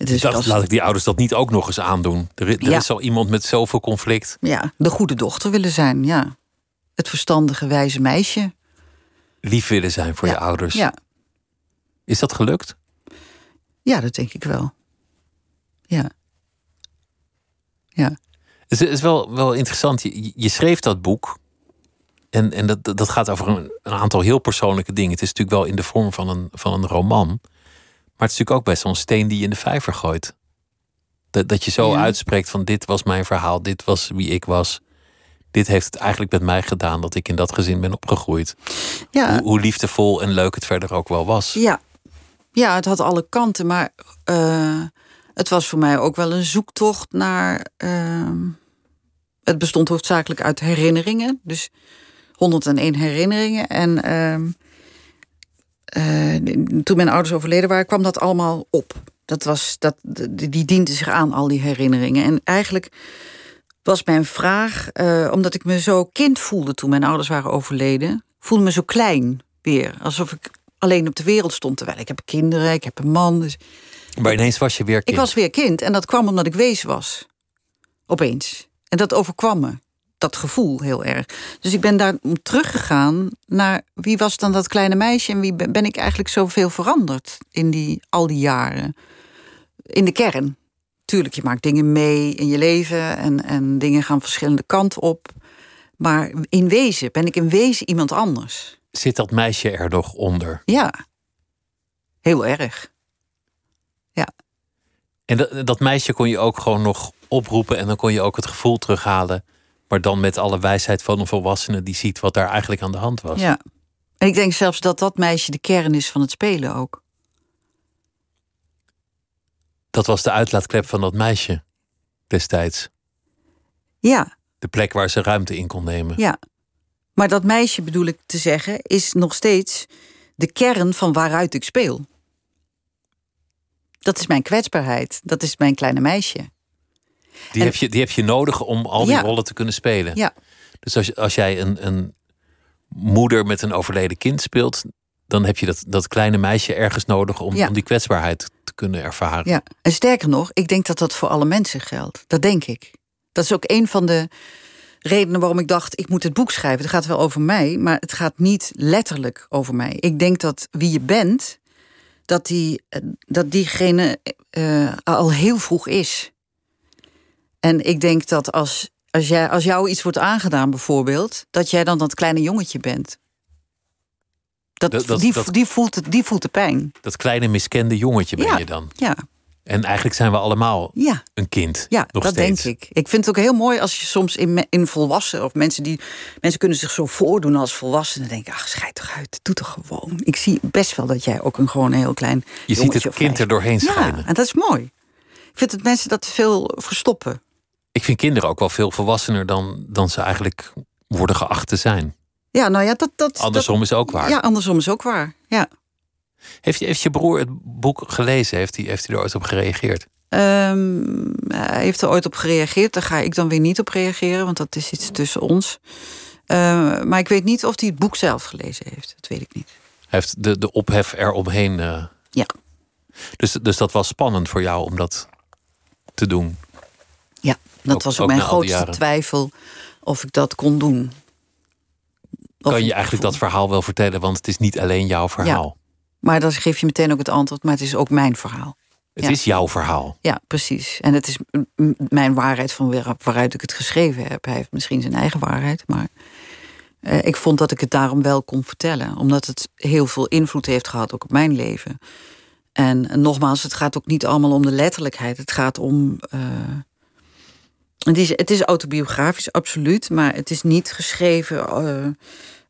Dus pas- laat ik die ouders dat niet ook nog eens aandoen. Er, er Ja. is al iemand met zoveel conflict. Ja, de goede dochter willen zijn, ja. Het verstandige, wijze meisje. Lief willen zijn voor ja. je ouders. Ja, Is dat gelukt? Ja, dat denk ik wel. Ja. Ja. Het is wel, wel interessant. Je, je schreef dat boek. En, en dat, dat gaat over een, een, aantal heel persoonlijke dingen. Het is natuurlijk wel in de vorm van een, van een roman. Maar het is natuurlijk ook best wel een steen die je in de vijver gooit. Dat, dat je zo uitspreekt van dit was mijn verhaal, dit was wie ik was. Dit heeft het eigenlijk met mij gedaan dat ik in dat gezin ben opgegroeid. Ja. Hoe, hoe liefdevol en leuk het verder ook wel was. Ja, ja het had alle kanten, maar uh, het was voor mij ook wel een zoektocht naar. Uh, het bestond hoofdzakelijk uit herinneringen. Dus 101 herinneringen. En uh, toen mijn ouders overleden waren, kwam dat allemaal op. Dat was, dat, die diende zich aan, al die herinneringen. En eigenlijk was mijn vraag, uh, omdat ik me zo kind voelde toen mijn ouders waren overleden, voelde me zo klein weer. Alsof ik alleen op de wereld stond. Terwijl ik heb kinderen, ik heb een man. Dus maar ineens was je weer kind. Ik was weer kind en dat kwam omdat ik wees was. Opeens. En dat overkwam me. Dat gevoel heel erg. Dus ik ben daar teruggegaan naar wie was dan dat kleine meisje en wie ben ik eigenlijk zoveel veranderd in die, al die jaren in de kern. Tuurlijk, je maakt dingen mee in je leven en, en dingen gaan verschillende kanten op. Maar in wezen ben ik in wezen iemand anders. Zit dat meisje er nog onder? Ja, heel erg. Ja. En dat, dat meisje kon je ook gewoon nog oproepen en dan kon je ook het gevoel terughalen. Maar dan met alle wijsheid van een volwassene die ziet wat daar eigenlijk aan de hand was. Ja. En ik denk zelfs dat dat meisje de kern is van het spelen ook. Dat was de uitlaatklep van dat meisje destijds. Ja. De plek waar ze ruimte in kon nemen. Ja. Maar dat meisje, bedoel ik te zeggen, is nog steeds de kern van waaruit ik speel. Dat is mijn kwetsbaarheid. Dat is mijn kleine meisje. Die, heb, je, die heb je nodig om al die rollen te kunnen spelen. Ja. Dus als, als jij een, een moeder met een overleden kind speelt, dan heb je dat, dat kleine meisje ergens nodig om, om die kwetsbaarheid te kunnen ervaren. Ja, en sterker nog, ik denk dat dat voor alle mensen geldt. Dat denk ik. Dat is ook een van de redenen waarom ik dacht: ik moet het boek schrijven. Het gaat wel over mij, maar het gaat niet letterlijk over mij. Ik denk dat wie je bent, dat, die, dat diegene uh, al heel vroeg is. En ik denk dat als, als, jij, als jou iets wordt aangedaan, bijvoorbeeld, dat jij dan dat kleine jongetje bent. Dat, dat, die, die, voelt, die voelt de pijn. Dat kleine miskende jongetje ben je dan. Ja. En eigenlijk zijn we allemaal ja. een kind. Ja, nog dat steeds. denk ik. Ik vind het ook heel mooi als je soms in, in volwassen of mensen die. Mensen kunnen zich zo voordoen als volwassenen. Dan denk ik, ach, schijt toch uit. Doe toch gewoon. Ik zie best wel dat jij ook een gewoon een heel klein. Je ziet het kind er doorheen schijnen. Ja, en dat is mooi. Ik vind dat mensen dat veel verstoppen. Ik vind kinderen ook wel veel volwassener dan, dan ze eigenlijk worden geacht te zijn. Ja, nou ja, dat. dat andersom dat, is ook waar. Ja, andersom is ook waar. Ja. Heeft, je, heeft je broer het boek gelezen? Heeft hij, heeft hij er ooit op gereageerd? Um, hij heeft er ooit op gereageerd. Daar ga ik dan weer niet op reageren, want dat is iets tussen ons. Uh, maar ik weet niet of hij het boek zelf gelezen heeft. Dat weet ik niet. Hij heeft de, de ophef eromheen. Uh... Ja. Dus, dus dat was spannend voor jou om dat te doen? Ja, dat ook, was ook, ook mijn grootste twijfel of ik dat kon doen. Of kan je eigenlijk dat verhaal wel vertellen? Want het is niet alleen jouw verhaal. Ja. Maar dan geef je meteen ook het antwoord, maar het is ook mijn verhaal. Het is jouw verhaal. Ja, precies. En het is mijn waarheid van waaruit ik het geschreven heb. Hij heeft misschien zijn eigen waarheid, maar uh, ik vond dat ik het daarom wel kon vertellen. Omdat het heel veel invloed heeft gehad ook op mijn leven. En, nogmaals, het gaat ook niet allemaal om de letterlijkheid. Het gaat om. Uh, het, is, het is autobiografisch, absoluut. Maar het is niet geschreven. Uh,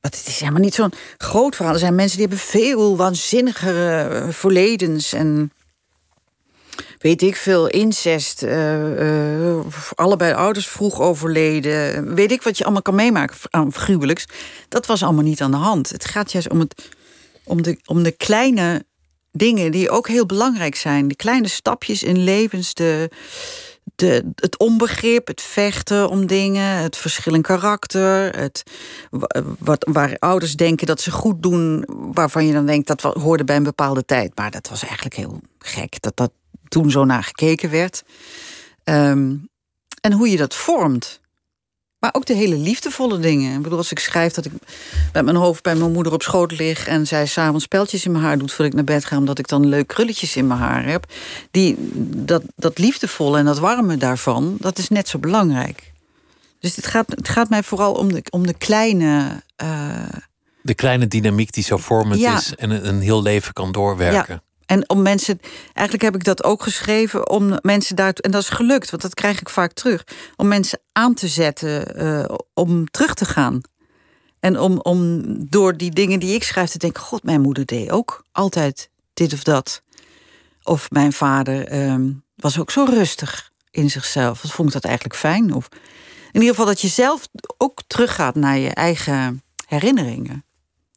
het is helemaal niet zo'n groot verhaal. Er zijn mensen die hebben veel waanzinnigere verledens. En weet ik veel, incest. Uh, allebei ouders vroeg overleden. Weet ik wat je allemaal kan meemaken aan gruwelijks. Dat was allemaal niet aan de hand. Het gaat juist om, het, om, de, om de kleine dingen die ook heel belangrijk zijn. De kleine stapjes in levens, de, het onbegrip, het vechten om dingen, het verschil in karakter, het, wat, waar ouders denken dat ze goed doen, waarvan je dan denkt dat hoorde bij een bepaalde tijd. Maar dat was eigenlijk heel gek dat dat toen zo naar gekeken werd. Um, en hoe je dat vormt. Maar ook de hele liefdevolle dingen. Ik bedoel, als ik schrijf dat ik met mijn hoofd bij mijn moeder op schoot lig... en zij s'avonds speltjes in mijn haar doet voordat ik naar bed ga... omdat ik dan leuk krulletjes in mijn haar heb. Die, dat, dat liefdevolle en dat warme daarvan, dat is net zo belangrijk. Dus het gaat, het gaat mij vooral om de, om de kleine... Uh... De kleine dynamiek die zo vormend is en een, een heel leven kan doorwerken. Ja. En om mensen, eigenlijk heb ik dat ook geschreven om mensen daar, en dat is gelukt, want dat krijg ik vaak terug, om mensen aan te zetten uh, om terug te gaan. En om, om door die dingen die ik schrijf te denken: God, mijn moeder deed ook altijd dit of dat. Of mijn vader um, was ook zo rustig in zichzelf. Wat vond ik dat eigenlijk fijn? Of in ieder geval dat je zelf ook teruggaat naar je eigen herinneringen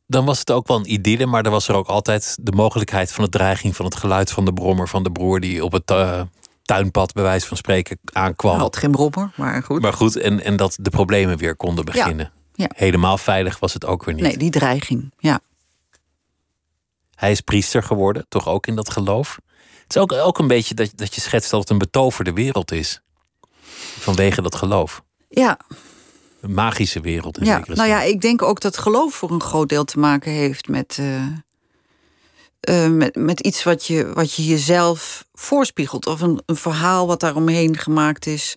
dan was het ook wel een idylle, maar er was er ook altijd de mogelijkheid van de dreiging van het geluid van de brommer van de broer die op het uh, tuinpad, bij wijze van spreken, aankwam. Had geen brommer, maar goed. Maar goed, en, en dat de problemen weer konden beginnen. Ja, Helemaal veilig was het ook weer niet. Nee, die dreiging, ja. Hij is priester geworden, toch ook in dat geloof. Het is ook, ook een beetje dat, dat je schetst dat het een betoverde wereld is. Vanwege dat geloof. Ja, magische wereld. In ja, nou ja, ik denk ook dat geloof voor een groot deel te maken heeft met, uh, uh, met, met iets wat je, wat je jezelf voorspiegelt. Of een, een verhaal wat daaromheen gemaakt is.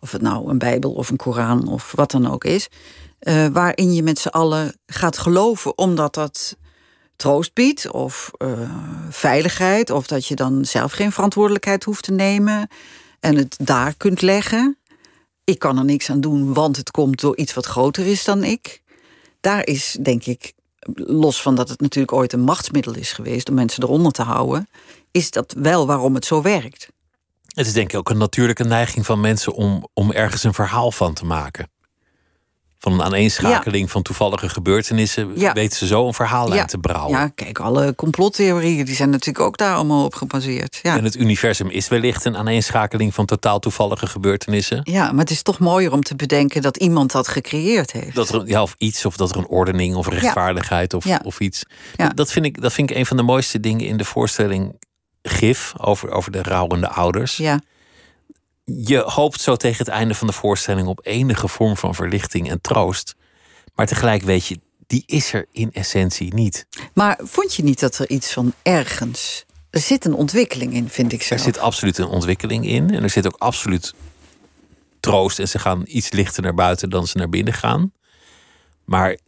Of het nou een Bijbel of een Koran of wat dan ook is. Uh, waarin je met z'n allen gaat geloven, omdat dat troost biedt of veiligheid. Of dat je dan zelf geen verantwoordelijkheid hoeft te nemen en het daar kunt leggen ik kan er niks aan doen, want het komt door iets wat groter is dan ik. Daar is, denk ik, los van dat het natuurlijk ooit een machtsmiddel is geweest om mensen eronder te houden, is dat wel waarom het zo werkt. Het is denk ik ook een natuurlijke neiging van mensen om, om ergens een verhaal van te maken van een aaneenschakeling van toevallige gebeurtenissen weten ze zo een verhaal ja. te brouwen. Ja, kijk, alle complottheorieën die zijn natuurlijk ook daar allemaal op gebaseerd. Ja. En het universum is wellicht een aaneenschakeling van totaal toevallige gebeurtenissen. Ja, maar het is toch mooier om te bedenken dat iemand dat gecreëerd heeft. Dat er, ja, of iets, of dat er een ordening of rechtvaardigheid of, of iets. Dat, vind ik, dat vind ik een van de mooiste dingen in de voorstelling Gif over, over de rouwende ouders. Ja je hoopt zo tegen het einde van de voorstelling op enige vorm van verlichting en troost. Maar tegelijk weet je, die is er in essentie niet. Maar vond je niet dat er iets van ergens. Er zit een ontwikkeling in, vind ik zo. Er zit absoluut een ontwikkeling in. En er zit ook absoluut troost. En ze gaan iets lichter naar buiten dan ze naar binnen gaan. Maar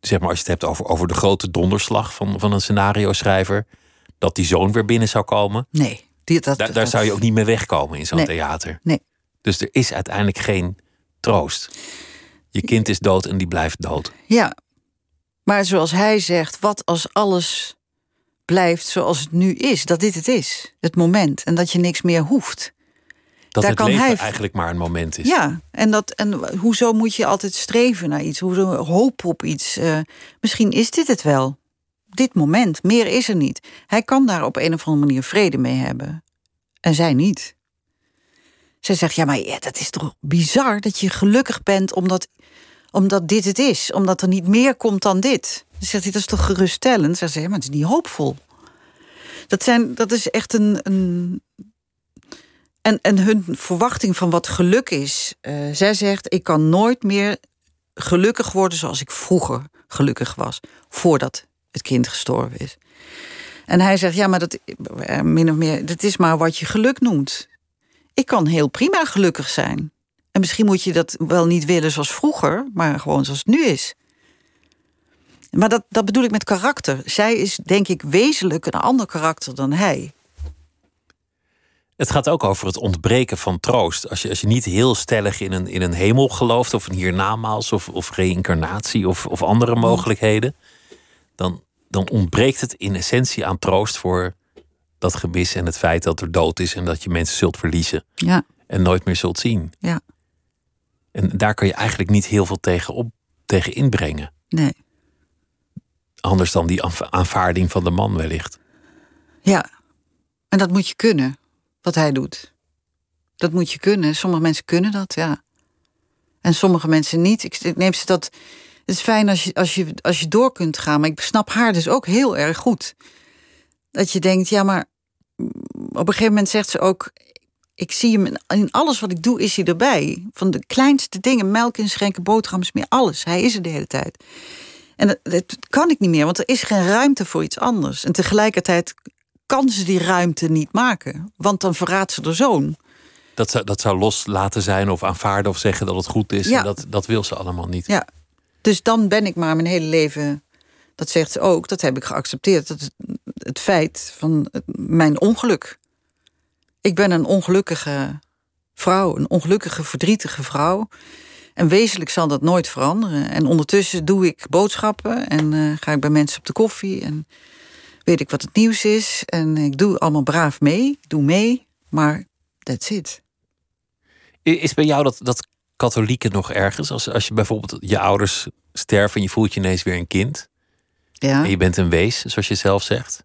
zeg maar, als je het hebt over, over de grote donderslag van, van een scenario schrijver. Dat die zoon weer binnen zou komen. Nee daar, daar zou je ook niet mee wegkomen in zo'n theater. Nee. Dus er is uiteindelijk geen troost. Je kind is dood en die blijft dood. Ja, maar zoals hij zegt, wat als alles blijft zoals het nu is? Dat dit het is, het moment. En dat je niks meer hoeft. Dat Daar het kan leven hij... eigenlijk maar een moment is. Ja, en, dat, en hoezo moet je altijd streven naar iets? Hoezo hoop op iets? Uh, misschien is dit het wel dit moment. Meer is er niet. Hij kan daar op een of andere manier vrede mee hebben. En zij niet. Zij zegt, ja, maar ja, dat is toch bizar dat je gelukkig bent omdat, omdat dit het is. Omdat er niet meer komt dan dit. Dan zegt hij, dat is toch geruststellend? Zegt, maar het is niet hoopvol. Dat, zijn, dat is echt een... een en, en hun verwachting van wat geluk is. Uh, zij zegt, ik kan nooit meer gelukkig worden zoals ik vroeger gelukkig was. Voordat het kind gestorven is. En hij zegt, ja, maar dat, eh, min of meer, dat is maar wat je geluk noemt. Ik kan heel prima gelukkig zijn. En misschien moet je dat wel niet willen zoals vroeger, maar gewoon zoals het nu is. Maar dat, dat bedoel ik met karakter. Zij is, denk ik, wezenlijk een ander karakter dan hij. Het gaat ook over het ontbreken van troost. Als je, als je niet heel stellig in een, in een hemel gelooft, of een hiernamaals, of, of reïncarnatie, of, of andere mm. mogelijkheden, dan, dan ontbreekt het in essentie aan troost voor dat gemis en het feit dat er dood is en dat je mensen zult verliezen. Ja. En nooit meer zult zien. Ja. En daar kan je eigenlijk niet heel veel tegen, op, tegen inbrengen. Nee. Anders dan die aanvaarding van de man wellicht. Ja. En dat moet je kunnen, wat hij doet. Dat moet je kunnen. Sommige mensen kunnen dat, ja. En sommige mensen niet. Ik neem ze dat is fijn als je, als, je, als je door kunt gaan. Maar ik snap haar dus ook heel erg goed. Dat je denkt, ja, maar op een gegeven moment zegt ze ook... ik zie hem in alles wat ik doe, is hij erbij. Van de kleinste dingen, melk inschenken, boterhammen, meer alles. Hij is er de hele tijd. En dat, dat, kan ik niet meer, want er is geen ruimte voor iets anders. En tegelijkertijd kan ze die ruimte niet maken, want dan verraadt ze de zoon. Dat zou, dat zou loslaten zijn of aanvaarden of zeggen dat het goed is. Ja. En dat, dat wil ze allemaal niet. Ja, dus dan ben ik maar mijn hele leven, dat zegt ze ook, dat heb ik geaccepteerd. Dat het, feit van mijn ongeluk. Ik ben een ongelukkige vrouw, een ongelukkige, verdrietige vrouw. En wezenlijk zal dat nooit veranderen. En ondertussen doe ik boodschappen en uh, ga ik bij mensen op de koffie. En weet ik wat het nieuws is. En ik doe allemaal braaf mee. Doe mee, maar that's it. Is bij jou dat, dat katholieke nog ergens? Als, als je bijvoorbeeld je ouders sterven en je voelt je ineens weer een kind. Ja. En je bent een wees, zoals je zelf zegt.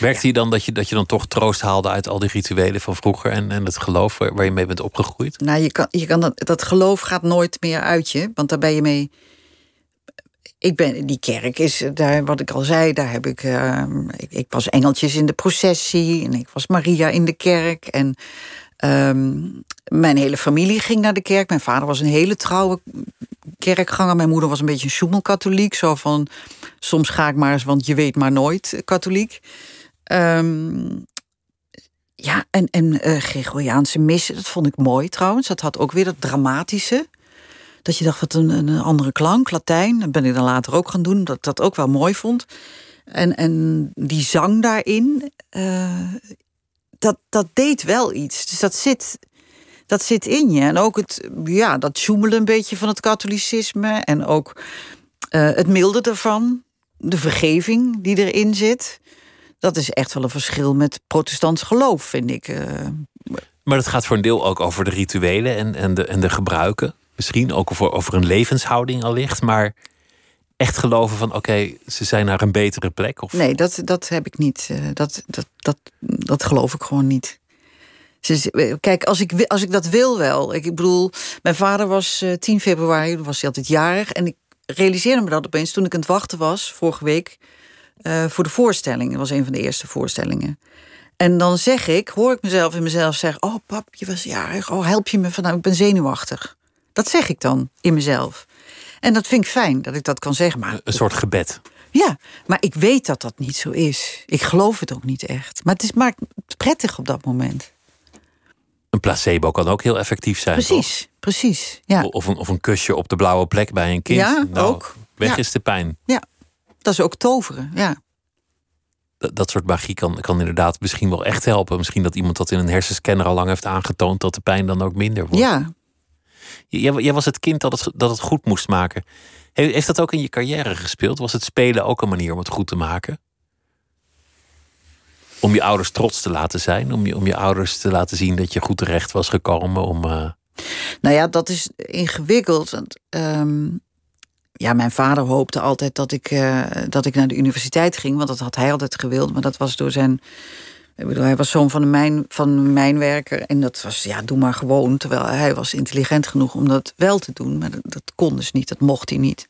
Merkte je dan dat je, dat je dan toch troost haalde uit al die rituelen van vroeger en, en het geloof waar, waar je mee bent opgegroeid? Nou, je kan, je kan dat, dat geloof gaat nooit meer uit je, want daar ben je mee. Ik ben, die kerk is, daar, wat ik al zei, daar heb ik, uh, ik, ik. was engeltjes in de processie en ik was Maria in de kerk. En Ehm, mijn hele familie ging naar de kerk. Mijn vader was een hele trouwe kerkganger. Mijn moeder was een beetje een sjoemelkatholiek. Zo van, soms ga ik maar eens, want je weet maar nooit, eh, katholiek. Ehm, ja, en, en uh, Gregoriaanse missen, dat vond ik mooi trouwens. Dat had ook weer dat dramatische. Dat je dacht, wat een, een andere klank, Latijn. Dat ben ik dan later ook gaan doen, dat dat ook wel mooi vond. En, en die zang daarin, uh, dat, dat deed wel iets. Dus dat zit, dat zit in je. En ook het, ja, dat zoemelen een beetje van het katholicisme. En ook uh, het milde ervan. De vergeving die erin zit. Dat is echt wel een verschil met protestants geloof, vind ik. Uh, maar het gaat voor een deel ook over de rituelen en, en, de, en de gebruiken. Misschien ook over, over een levenshouding allicht. Maar echt geloven van oké, ze zijn naar een betere plek? Of... Nee, dat, dat heb ik niet. Eh, dat, dat, dat, dat geloof ik gewoon niet. Kijk, als ik, als ik dat wil wel. Ik bedoel, mijn vader was 10 eh, februari, was hij altijd jarig. En ik realiseerde me dat opeens toen ik aan het wachten was, vorige week, uh, voor de voorstelling. Dat was een van de eerste voorstellingen. En dan zeg ik, hoor ik mezelf in mezelf zeggen: Oh, pap, je was jarig. Oh, help je me van, nou, ik ben zenuwachtig. Dat zeg ik dan in mezelf. En dat vind ik fijn dat ik dat kan zeggen. Maar... Een soort gebed. Ja, maar ik weet dat dat niet zo is. Ik geloof het ook niet echt. Maar het is maar prettig op dat moment. Een placebo kan ook heel effectief zijn. Precies, precies. Ja. Of, een, of een kusje op de blauwe plek bij een kind. Ja, nou, ook. Weg is de pijn. Ja, dat is ook toveren. Ja. Dat, dat soort magie kan, kan inderdaad misschien wel echt helpen. Misschien dat iemand dat in een hersenscanner al lang heeft aangetoond dat de pijn dan ook minder wordt. Ja, Jij, was het kind dat het, dat het goed moest maken. Heeft dat ook in je carrière gespeeld? Was het spelen ook een manier om het goed te maken? Om je ouders trots te laten zijn? Om je, om je ouders te laten zien dat je goed terecht was gekomen? Om, uh... Nou ja, dat is ingewikkeld. Want, ehm, ja, mijn vader hoopte altijd dat ik, uh, dat ik naar de universiteit ging. Want dat had hij altijd gewild. Maar dat was door zijn ik bedoel, hij was zoon van een, mijn, van mijnwerker. En dat was, ja, doe maar gewoon. Terwijl hij was intelligent genoeg om dat wel te doen. Maar dat kon dus niet, dat mocht hij niet.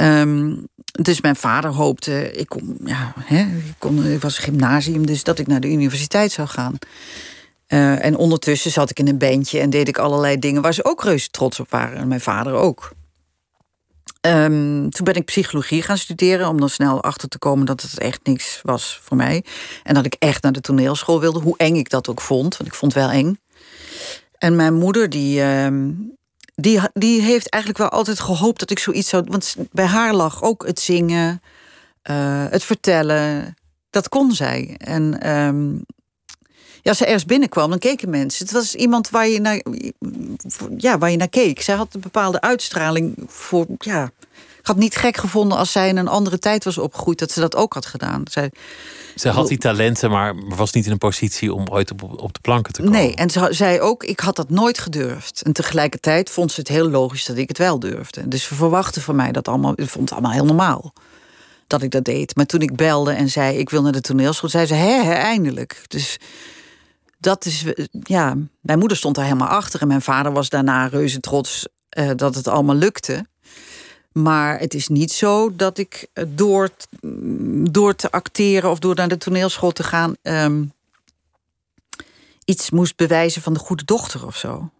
Um, dus mijn vader hoopte, ik, kon, ja, hè, ik, kon, ik was gymnasium, dus dat ik naar de universiteit zou gaan. Uh, en ondertussen zat ik in een bandje en deed ik allerlei dingen waar ze ook reuze trots op waren. En mijn vader ook. Um, toen ben ik psychologie gaan studeren om dan snel achter te komen dat het echt niks was voor mij. En dat ik echt naar de toneelschool wilde, hoe eng ik dat ook vond, want ik vond het wel eng. En mijn moeder, die, um, die, die heeft eigenlijk wel altijd gehoopt dat ik zoiets zou. Want bij haar lag ook het zingen, uh, het vertellen. Dat kon zij. En um, ja, als ze ergens binnenkwam, dan keken mensen. Het was iemand waar je naar, ja, waar je naar keek. Zij had een bepaalde uitstraling voor. Ja, had niet gek gevonden als zij in een andere tijd was opgegroeid, dat ze dat ook had gedaan. Zij, ze had die talenten, maar was niet in een positie om ooit op, op de planken te komen. Nee, en ze zei ook, ik had dat nooit gedurfd. En tegelijkertijd vond ze het heel logisch dat ik het wel durfde. Dus ze verwachten van mij dat allemaal, ik vond het allemaal heel normaal dat ik dat deed. Maar toen ik belde en zei, ik wil naar de toneelschool, zei ze, hè, hè eindelijk. Dus dat is, ja, mijn moeder stond daar helemaal achter. En mijn vader was daarna reuze trots uh, dat het allemaal lukte. Maar het is niet zo dat ik eh, door, door te acteren of door naar de toneelschool te gaan. Um, iets moest bewijzen van de goede dochter of zo.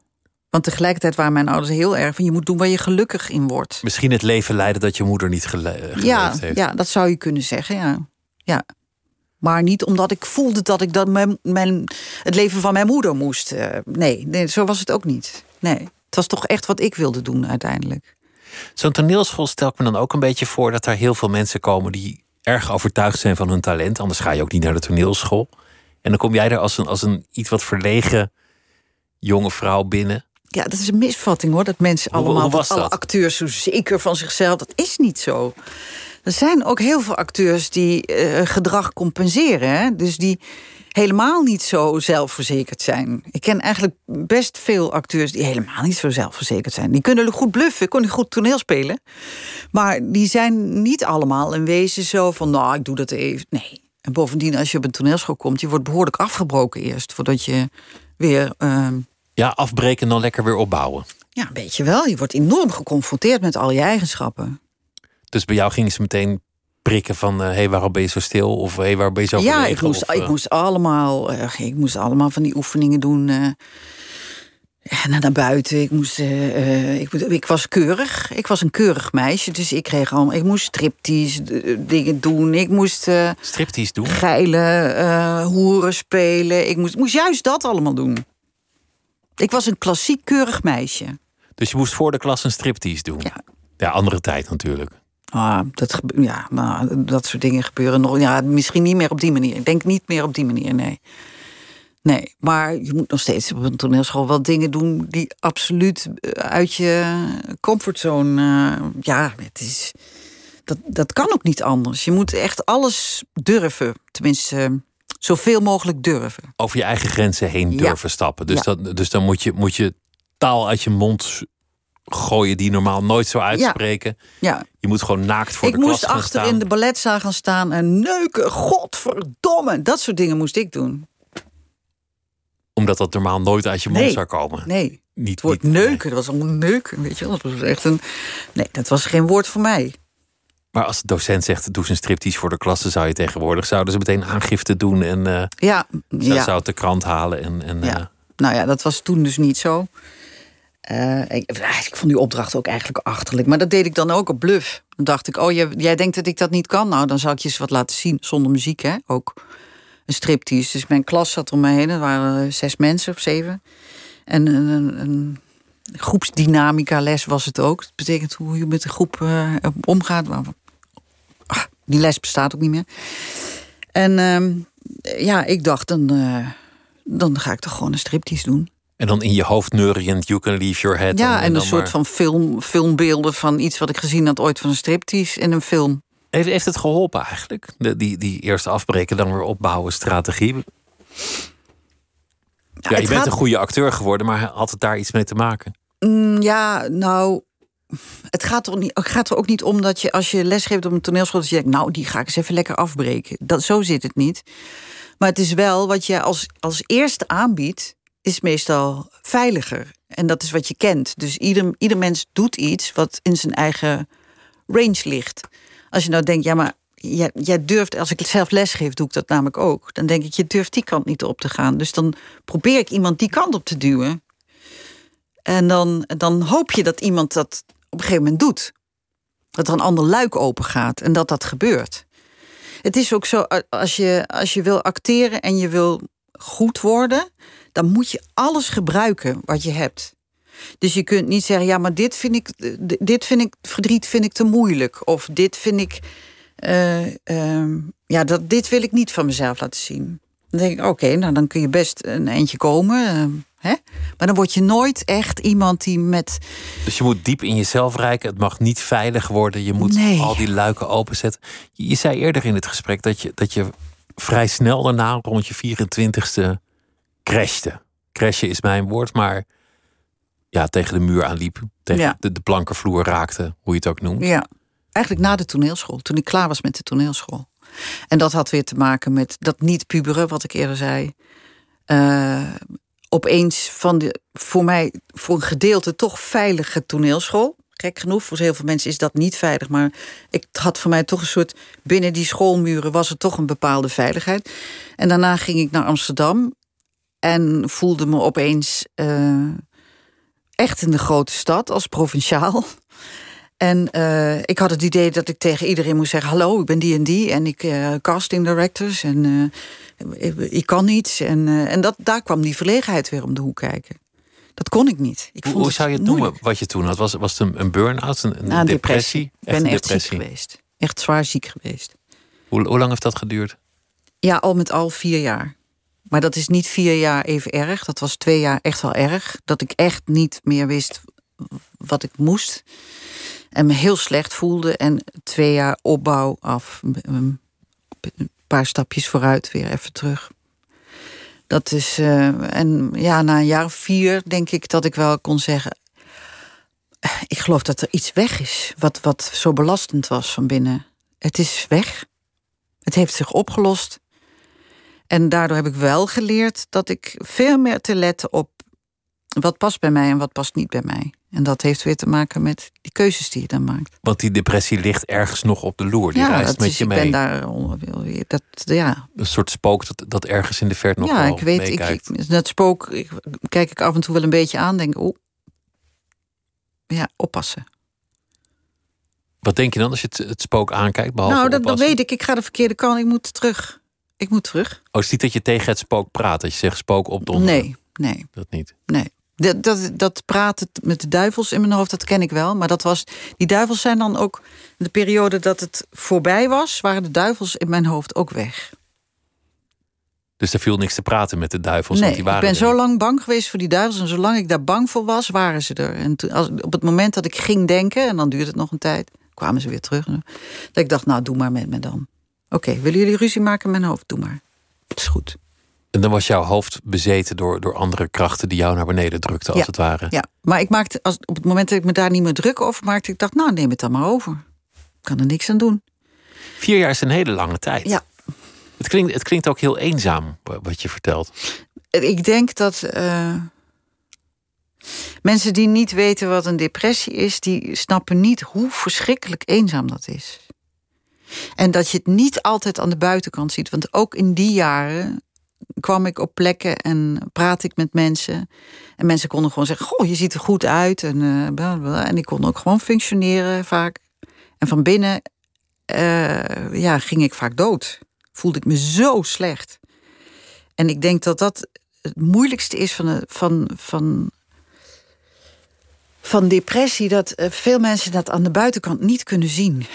Want tegelijkertijd waren mijn ouders heel erg van je moet doen waar je gelukkig in wordt. Misschien het leven leiden dat je moeder niet gele ja, heeft. Ja, dat zou je kunnen zeggen, ja. ja. Maar niet omdat ik voelde dat ik dat mijn, mijn, het leven van mijn moeder moest. Eh, nee, nee, zo was het ook niet. Nee, het was toch echt wat ik wilde doen uiteindelijk. Zo'n toneelschool stel ik me dan ook een beetje voor dat er heel veel mensen komen die erg overtuigd zijn van hun talent. Anders ga je ook niet naar de toneelschool. En dan kom jij er als een, als een iets wat verlegen jonge vrouw binnen. Ja, dat is een misvatting hoor. Dat mensen allemaal, hoe alle acteurs zo zeker van zichzelf. Dat is niet zo. Er zijn ook heel veel acteurs die uh, gedrag compenseren. Hè? Dus die helemaal niet zo zelfverzekerd zijn. Ik ken eigenlijk best veel acteurs die helemaal niet zo zelfverzekerd zijn. Die kunnen goed bluffen, kunnen goed toneel spelen. Maar die zijn niet allemaal in wezen zo van... nou, ik doe dat even. Nee. En bovendien, als je op een toneelschool komt... je wordt behoorlijk afgebroken eerst, voordat je weer... Uh... Ja, afbreken en dan lekker weer opbouwen. Ja, weet je wel. Je wordt enorm geconfronteerd met al je eigenschappen. Dus bij jou gingen ze meteen prikken van... hé, uh, hey, waarom ben je zo stil? Of hé, hey, waarom ben je zo Ja, ik moest, ik, moest allemaal, uh, ik moest allemaal van die oefeningen doen... Uh, ja, naar buiten. Ik, moest, ik, ik, was keurig. Ik was een keurig meisje. Dus ik kreeg al. Ik moest striptease dingen doen. Ik moest. striptease doen? Geilen, hoeren spelen. Ik moest, moest juist dat allemaal doen. Ik was een klassiek keurig meisje. Dus je moest voor de klas een striptease doen? Ja. Ja, andere tijd natuurlijk. Ah, dat, ja, maar dat soort dingen gebeuren nog. Ja, misschien niet meer op die manier. Ik denk niet meer op die manier, nee. Nee, maar je moet nog steeds op een toneelschool wel dingen doen die absoluut eh, uit je comfortzone. Uh, ja, het is. Dat, dat kan ook niet anders. Je moet echt alles durven. Tenminste, uh, zoveel mogelijk durven. Over je eigen grenzen heen durven ja. stappen. Dus, Ja. dat, dus dan moet je, moet je taal uit je mond gooien die normaal nooit zou uitspreken. Ja. Je moet gewoon naakt voor ik de klas moest gaan achter staan. in de balletzaal gaan staan en neuken. Godverdomme. Dat soort dingen moest ik doen. Omdat dat normaal nooit uit je mond Nee. zou komen. Nee. Niet, Het woord niet- neuken, dat was allemaal neuken, weet je wel. Dat was echt een... Nee, dat was geen woord voor mij. Maar als de docent zegt, doe eens een striptease voor de klas... zou je tegenwoordig, zouden ze meteen aangifte doen... en eh Ja, zou, ja. zou het de krant halen. En, en, Ja. eh, Nou ja, dat was toen dus niet zo. Eh, ik, vond die opdracht ook eigenlijk achterlijk. Maar dat deed ik dan ook op bluff. Dan dacht ik, oh, jij, denkt dat ik dat niet kan? Nou, dan zal ik je eens wat laten zien. Zonder muziek, hè? Ook een striptease. Dus mijn klas zat om me heen. Er waren zes mensen of zeven. En een, een, een groepsdynamica les was het ook. Dat betekent hoe je met een groep eh, omgaat. Ah, die les bestaat ook niet meer. En ehm, ja, ik dacht, dan, eh, dan ga ik toch gewoon een striptease doen. En dan in je hoofd neuriënd, you can leave your head. Ja, en een soort maar- van film, filmbeelden van iets wat ik gezien had ooit van een striptease in een film. Heeft, heeft het geholpen eigenlijk? De, die, die eerste afbreken, dan weer opbouwen, strategie. Ja, je bent gaat- een goede acteur geworden, maar had het daar iets mee te maken? Mm, ja, nou, het gaat, er niet, het gaat er ook niet om dat je als je lesgeeft op een toneelschool... dat je denkt, nou, die ga ik eens even lekker afbreken. Dat, zo zit het niet. Maar het is wel wat je als, als eerste aanbiedt, is meestal veiliger. En dat is wat je kent. Dus ieder, ieder mens doet iets wat in zijn eigen range ligt. Als je nou denkt, ja, maar jij, jij durft, als ik zelf lesgeef, doe ik dat namelijk ook. Dan denk ik, je durft die kant niet op te gaan. Dus dan probeer ik iemand die kant op te duwen. En dan, dan hoop je dat iemand dat op een gegeven moment doet. Dat er een ander luik open gaat en dat dat gebeurt. Het is ook zo, als je, als je wil acteren en je wil goed worden, dan moet je alles gebruiken wat je hebt. Dus je kunt niet zeggen, ja, maar dit vind ik, dit vind ik verdriet vind ik te moeilijk. Of dit vind ik, eh, ehm, ja, dat, dit wil ik niet van mezelf laten zien. Dan denk ik, oké, nou dan kun je best een eindje komen. ehm, hè? Maar dan word je nooit echt iemand die met Dus je moet diep in jezelf reiken. Het mag niet veilig worden. Je moet Nee. al die luiken openzetten. Je, je zei eerder in het gesprek dat je, dat je vrij snel daarna, rond je 24ste, crashte. Crashen is mijn woord, maar ja, tegen de muur aanliep. Tegen Ja. de, de plankenvloer raakte, hoe je het ook noemt. Ja, eigenlijk na de toneelschool, toen ik klaar was met de toneelschool. En dat had weer te maken met dat niet puberen, wat ik eerder zei. Eh, opeens van de, voor mij, voor een gedeelte toch veilige toneelschool. Gek genoeg, voor heel veel mensen is dat niet veilig. Maar ik had voor mij toch een soort. Binnen die schoolmuren was er toch een bepaalde veiligheid. En daarna ging ik naar Amsterdam. En voelde me opeens uh, echt in de grote stad als provinciaal. En uh, ik had het idee dat ik tegen iedereen moest zeggen: Hallo, ik ben die en die. En ik uh, casting directors. En ik, ik, kan niets. En, en dat, daar kwam die verlegenheid weer om de hoek kijken. Dat kon ik niet. Ik hoe, hoe zou je het noemen wat je toen had? Was, was het een, burn-out, een, een nou, depressie? Ik ben echt ziek geweest. Echt zwaar ziek geweest. Hoe, hoe lang heeft dat geduurd? Ja, al met al vier jaar. Maar dat is niet vier jaar even erg. Dat was twee jaar echt wel erg. Dat ik echt niet meer wist wat ik moest. En me heel slecht voelde. En twee jaar opbouw af. Een paar stapjes vooruit, weer even terug. Dat is. Uh, en ja, na een jaar of vier denk ik dat ik wel kon zeggen. Ik geloof dat er iets weg is. Wat, wat zo belastend was van binnen. Het is weg. Het heeft zich opgelost. En daardoor heb ik wel geleerd dat ik veel meer te letten op wat past bij mij en wat past niet bij mij. En dat heeft weer te maken met die keuzes die je dan maakt. Want die depressie ligt ergens nog op de loer. Die ja, reist met is, je mee. Ik ben daar dat, ja. Een soort spook dat, dat ergens in de verte nog ja, ik weet, ik, dat spook ik, kijk ik af en toe wel een beetje aan. Denk, oh, ja, oppassen. Wat denk je dan als je het, het spook aankijkt? Behalve nou, dat, weet ik. Ik ga de verkeerde kant. Ik moet terug. Ik moet terug. Oh, is niet dat je tegen het spook praat? Dat je zegt spook op Nee, nee. Dat niet? Nee. Dat, dat, dat praten met de duivels in mijn hoofd, dat ken ik wel. Maar dat was, die duivels zijn dan ook... de periode dat het voorbij was... waren de duivels in mijn hoofd ook weg. Dus er viel niks te praten met de duivels? Nee, want die waren ik ben zo lang bang geweest voor die duivels... en zolang ik daar bang voor was, waren ze er. En toen, als, op het moment dat ik ging denken... en dan duurde het nog een tijd, kwamen ze weer terug. Dat ik dacht, nou, doe maar met me dan. Oké, willen jullie ruzie maken met mijn hoofd? Doe maar. Het is goed. En dan was jouw hoofd bezeten door, door andere krachten die jou naar beneden drukten, als het ware. Ja, maar ik maakte, als, op het moment dat ik me daar niet meer druk over maakte, ik dacht, nou, neem het dan maar over. Ik kan er niks aan doen. Vier jaar is een hele lange tijd. Ja. Het klinkt, het klinkt ook heel eenzaam, wat je vertelt. Ik denk dat uh, mensen die niet weten wat een depressie is, die snappen niet hoe verschrikkelijk eenzaam dat is. En dat je het niet altijd aan de buitenkant ziet. Want ook in die jaren kwam ik op plekken en praat ik met mensen. En mensen konden gewoon zeggen: Goh, je ziet er goed uit. En, uh, en ik kon ook gewoon functioneren vaak. En van binnen uh, ja, ging ik vaak dood. Voelde ik me zo slecht. En ik denk dat dat het moeilijkste is van, van, van, van depressie. Dat eh, veel mensen dat aan de buitenkant niet kunnen zien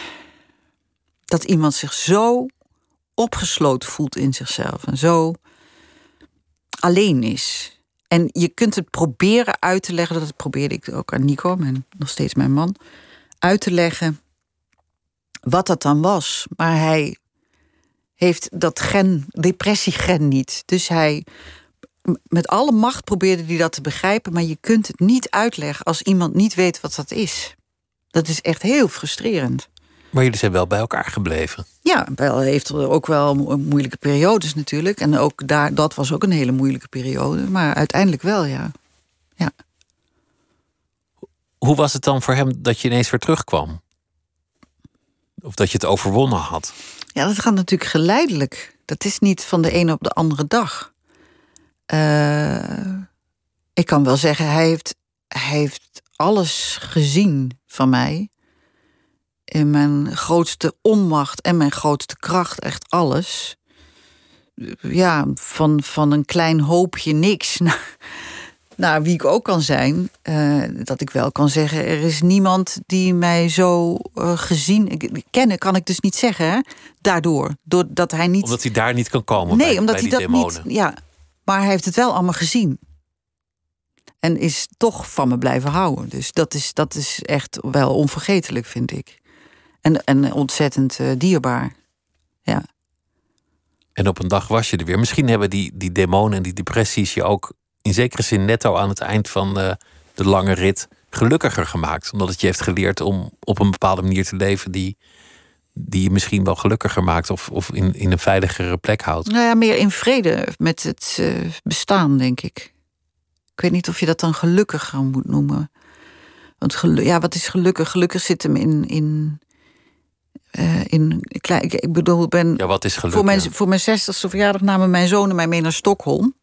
dat iemand zich zo opgesloten voelt in zichzelf en zo alleen is. En je kunt het proberen uit te leggen, dat probeerde ik ook aan Nico, mijn, nog steeds mijn man, uit te leggen wat dat dan was. Maar hij heeft dat gen, depressiegen niet. Dus hij, met alle macht probeerde hij dat te begrijpen, maar je kunt het niet uitleggen als iemand niet weet wat dat is. Dat is echt heel frustrerend. Maar jullie zijn wel bij elkaar gebleven. Ja, wel heeft ook wel moeilijke periodes natuurlijk. En ook daar, dat was ook een hele moeilijke periode. Maar uiteindelijk wel, ja. ja. Hoe was het dan voor hem dat je ineens weer terugkwam? Of dat je het overwonnen had? Ja, dat gaat natuurlijk geleidelijk. Dat is niet van de ene op de andere dag. Uh, ik kan wel zeggen, hij heeft, hij heeft alles gezien van mij in mijn grootste onmacht en mijn grootste kracht, echt alles. Ja, van, van een klein hoopje niks naar, naar wie ik ook kan zijn. Uh, dat ik wel kan zeggen, er is niemand die mij zo uh, gezien... Kennen kan ik dus niet zeggen, hè? daardoor. Doordat hij niet... Omdat hij daar niet kan komen Nee, bij, omdat bij hij dat demonen. niet... Ja, maar hij heeft het wel allemaal gezien. En is toch van me blijven houden. Dus dat is, dat is echt wel onvergetelijk, vind ik. En, en ontzettend uh, dierbaar. Ja. En op een dag was je er weer. Misschien hebben die, die demonen en die depressies je ook in zekere zin netto aan het eind van de, de lange rit gelukkiger gemaakt. Omdat het je heeft geleerd om op een bepaalde manier te leven die, die je misschien wel gelukkiger maakt of, of in, in een veiligere plek houdt. Nou ja, meer in vrede met het uh, bestaan, denk ik. Ik weet niet of je dat dan gelukkiger moet noemen. Want geluk, ja, wat is gelukkig? Gelukkig zit hem in, in uh, in, ik bedoel, ben. Ja, wat is gelukkig? Voor mijn, voor mijn zestigste verjaardag namen mijn zonen mij mee naar Stockholm.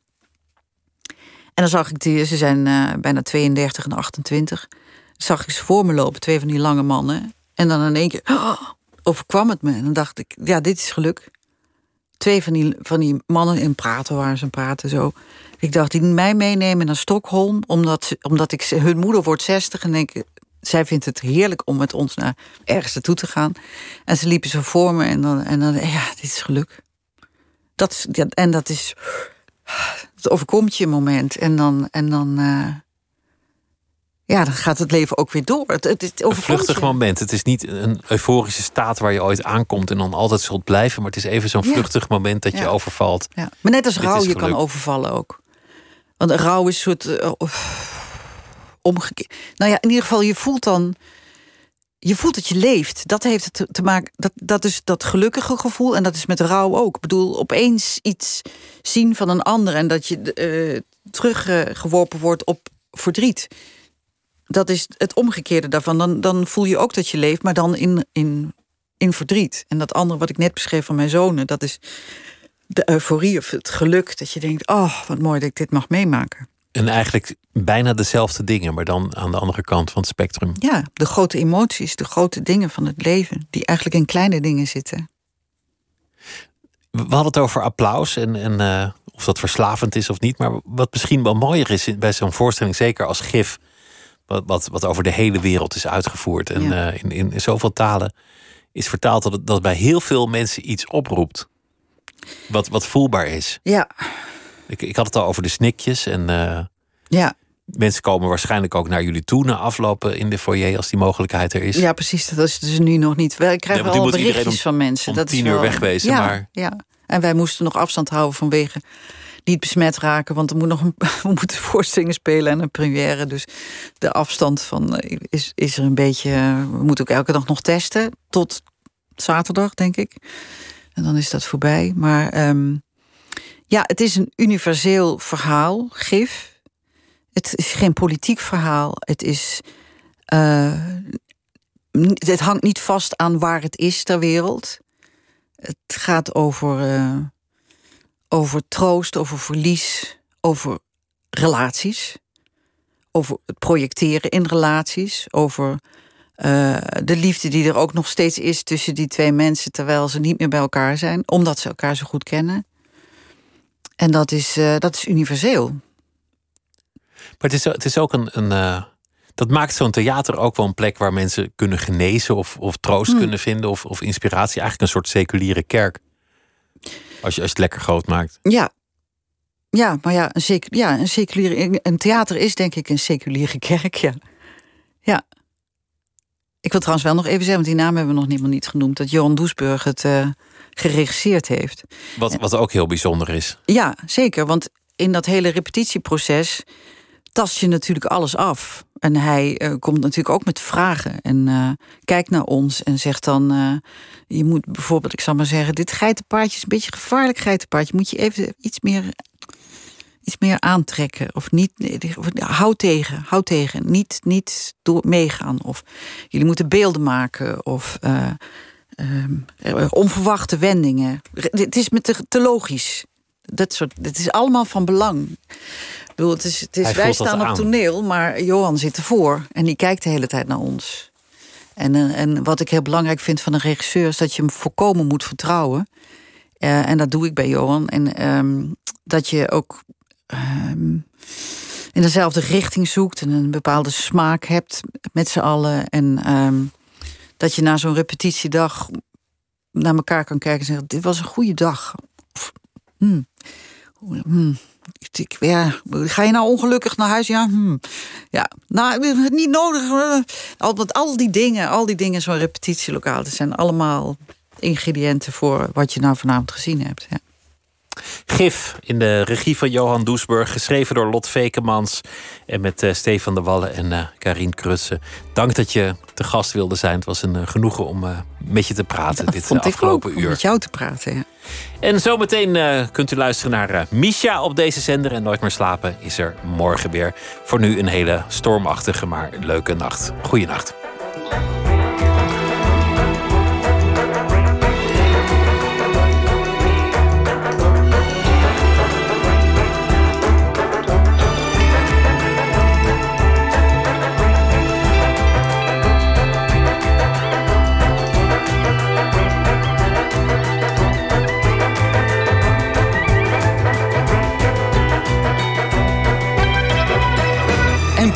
En dan zag ik die, ze zijn uh, bijna 32 en 28. Zag ik ze voor me lopen, twee van die lange mannen. En dan in één keer oh, overkwam het me. En dan dacht ik, ja, dit is geluk. Twee van die, van die mannen in praten waar ze praten zo. Ik dacht, die mij meenemen naar Stockholm, omdat, ze, omdat ik, hun moeder wordt 60 en denk, zij vindt het heerlijk om met ons naar ergens naartoe te gaan. En ze liepen zo voor me en dan, en dan ja, dit is geluk. Dat is, ja, en dat is, het overkomt je een moment. En dan, en dan, uh, ja, dan gaat het leven ook weer door. Het, het, het een vluchtig moment. Het is niet een euforische staat waar je ooit aankomt en dan altijd zult blijven. Maar het is even zo'n vluchtig moment dat je overvalt. Ja. Maar net als rouw je kan overvallen ook. Want rouw is een soort. Uh, omgekeerd. Nou ja, in ieder geval, je voelt dan. Je voelt dat je leeft. Dat heeft het te maken. Dat, dat is dat gelukkige gevoel. En dat is met rouw ook. Ik bedoel, opeens iets zien van een ander. En dat je uh, teruggeworpen wordt op verdriet. Dat is het omgekeerde daarvan. Dan, dan voel je ook dat je leeft, maar dan in, in, in verdriet. En dat andere wat ik net beschreef van mijn zonen, dat is de euforie of het geluk. Dat je denkt, oh, wat mooi dat ik dit mag meemaken. En eigenlijk bijna dezelfde dingen, maar dan aan de andere kant van het spectrum. Ja, de grote emoties, de grote dingen van het leven, die eigenlijk in kleine dingen zitten. We hadden het over applaus en, en uh, of dat verslavend is of niet. Maar wat misschien wel mooier is bij zo'n voorstelling, zeker als gif, wat, wat, wat over de hele wereld is uitgevoerd en ja. uh, in, in, in zoveel talen is vertaald, dat het dat bij heel veel mensen iets oproept. Wat, wat voelbaar is. Ja. Ik, ik had het al over de snikjes. En uh, ja. Mensen komen waarschijnlijk ook naar jullie toe na aflopen in de foyer als die mogelijkheid er is. Ja, precies. Dat is dus nu nog niet. Wij krijgen nee, al berichtjes om, van mensen. Om dat tien is uur wegwezen. Ja, maar... ja. En wij moesten nog afstand houden vanwege niet besmet raken. Want er moet nog een, we moeten voorstellingen spelen en een première. Dus de afstand van eh, is, is er een beetje. We moeten ook elke dag nog testen. Tot zaterdag, denk ik. En dan is dat voorbij. Maar um, ja, het is een universeel verhaal, gif. Het is geen politiek verhaal. Het is. Uh, het hangt niet vast aan waar het is ter wereld. Het gaat over, uh, over troost, over verlies, over relaties. Over het projecteren in relaties. Over uh, de liefde die er ook nog steeds is tussen die twee mensen terwijl ze niet meer bij elkaar zijn, omdat ze elkaar zo goed kennen. En dat is, dat is universeel. Maar het is, het is ook een. een uh, dat maakt zo'n theater ook wel een plek waar mensen kunnen genezen of, of troost hmm. kunnen vinden of, of inspiratie. Eigenlijk een soort seculiere kerk. Als je, als je het lekker groot maakt. Ja, ja maar ja, een, ja, een seculiere. Een theater is denk ik een seculiere kerk, ja. Ja. Ik wil trouwens wel nog even zeggen, want die naam hebben we nog niet, niet genoemd, dat Johan Doesburg het uh, geregisseerd heeft. Wat, wat ook heel bijzonder is. Ja, zeker. Want in dat hele repetitieproces tast je natuurlijk alles af. En hij uh, komt natuurlijk ook met vragen en uh, kijkt naar ons en zegt dan: uh, Je moet bijvoorbeeld, ik zal maar zeggen, dit geitenpaardje is een beetje gevaarlijk geitenpaardje. Moet je even iets meer, iets meer aantrekken of niet? Hou tegen, hou tegen, niet, niet door meegaan. Of jullie moeten beelden maken of uh, onverwachte wendingen. Het is met te, te logisch. Dat soort, het is allemaal van belang. Ik bedoel, het is, het is, wij staan op toneel, maar Johan zit ervoor. En die kijkt de hele tijd naar ons. En, eh, en wat ik heel belangrijk vind van een regisseur... is dat je hem volkomen moet vertrouwen. Uh, en dat doe ik bij Johan. En um, dat je ook um, in dezelfde richting zoekt... en een bepaalde smaak hebt met z'n allen. En um, dat je na zo'n repetitiedag naar elkaar kan kijken en zeggen: Dit was een goede dag. Of, hmm, hmm, ik, ga je nou ongelukkig naar huis? Ja, hmm, ja nou, niet nodig. Al, want al die dingen, al die dingen, zo'n repetitielokaal, dat zijn allemaal ingrediënten voor wat je nou vanavond gezien hebt. Ja. Gif in de regie van Johan Doesburg, geschreven door Lot Vekemans en met uh, Stefan de Wallen en uh, Karien Krutsen. Dank dat je te gast wilde zijn. Het was een uh, genoegen om met je te praten dat dit vond afgelopen ik uur. Om met jou te praten. Ja. En zometeen kunt u luisteren naar Misha op deze zender en Nooit meer slapen is er morgen weer. Voor nu een hele stormachtige maar leuke nacht. Goeienacht.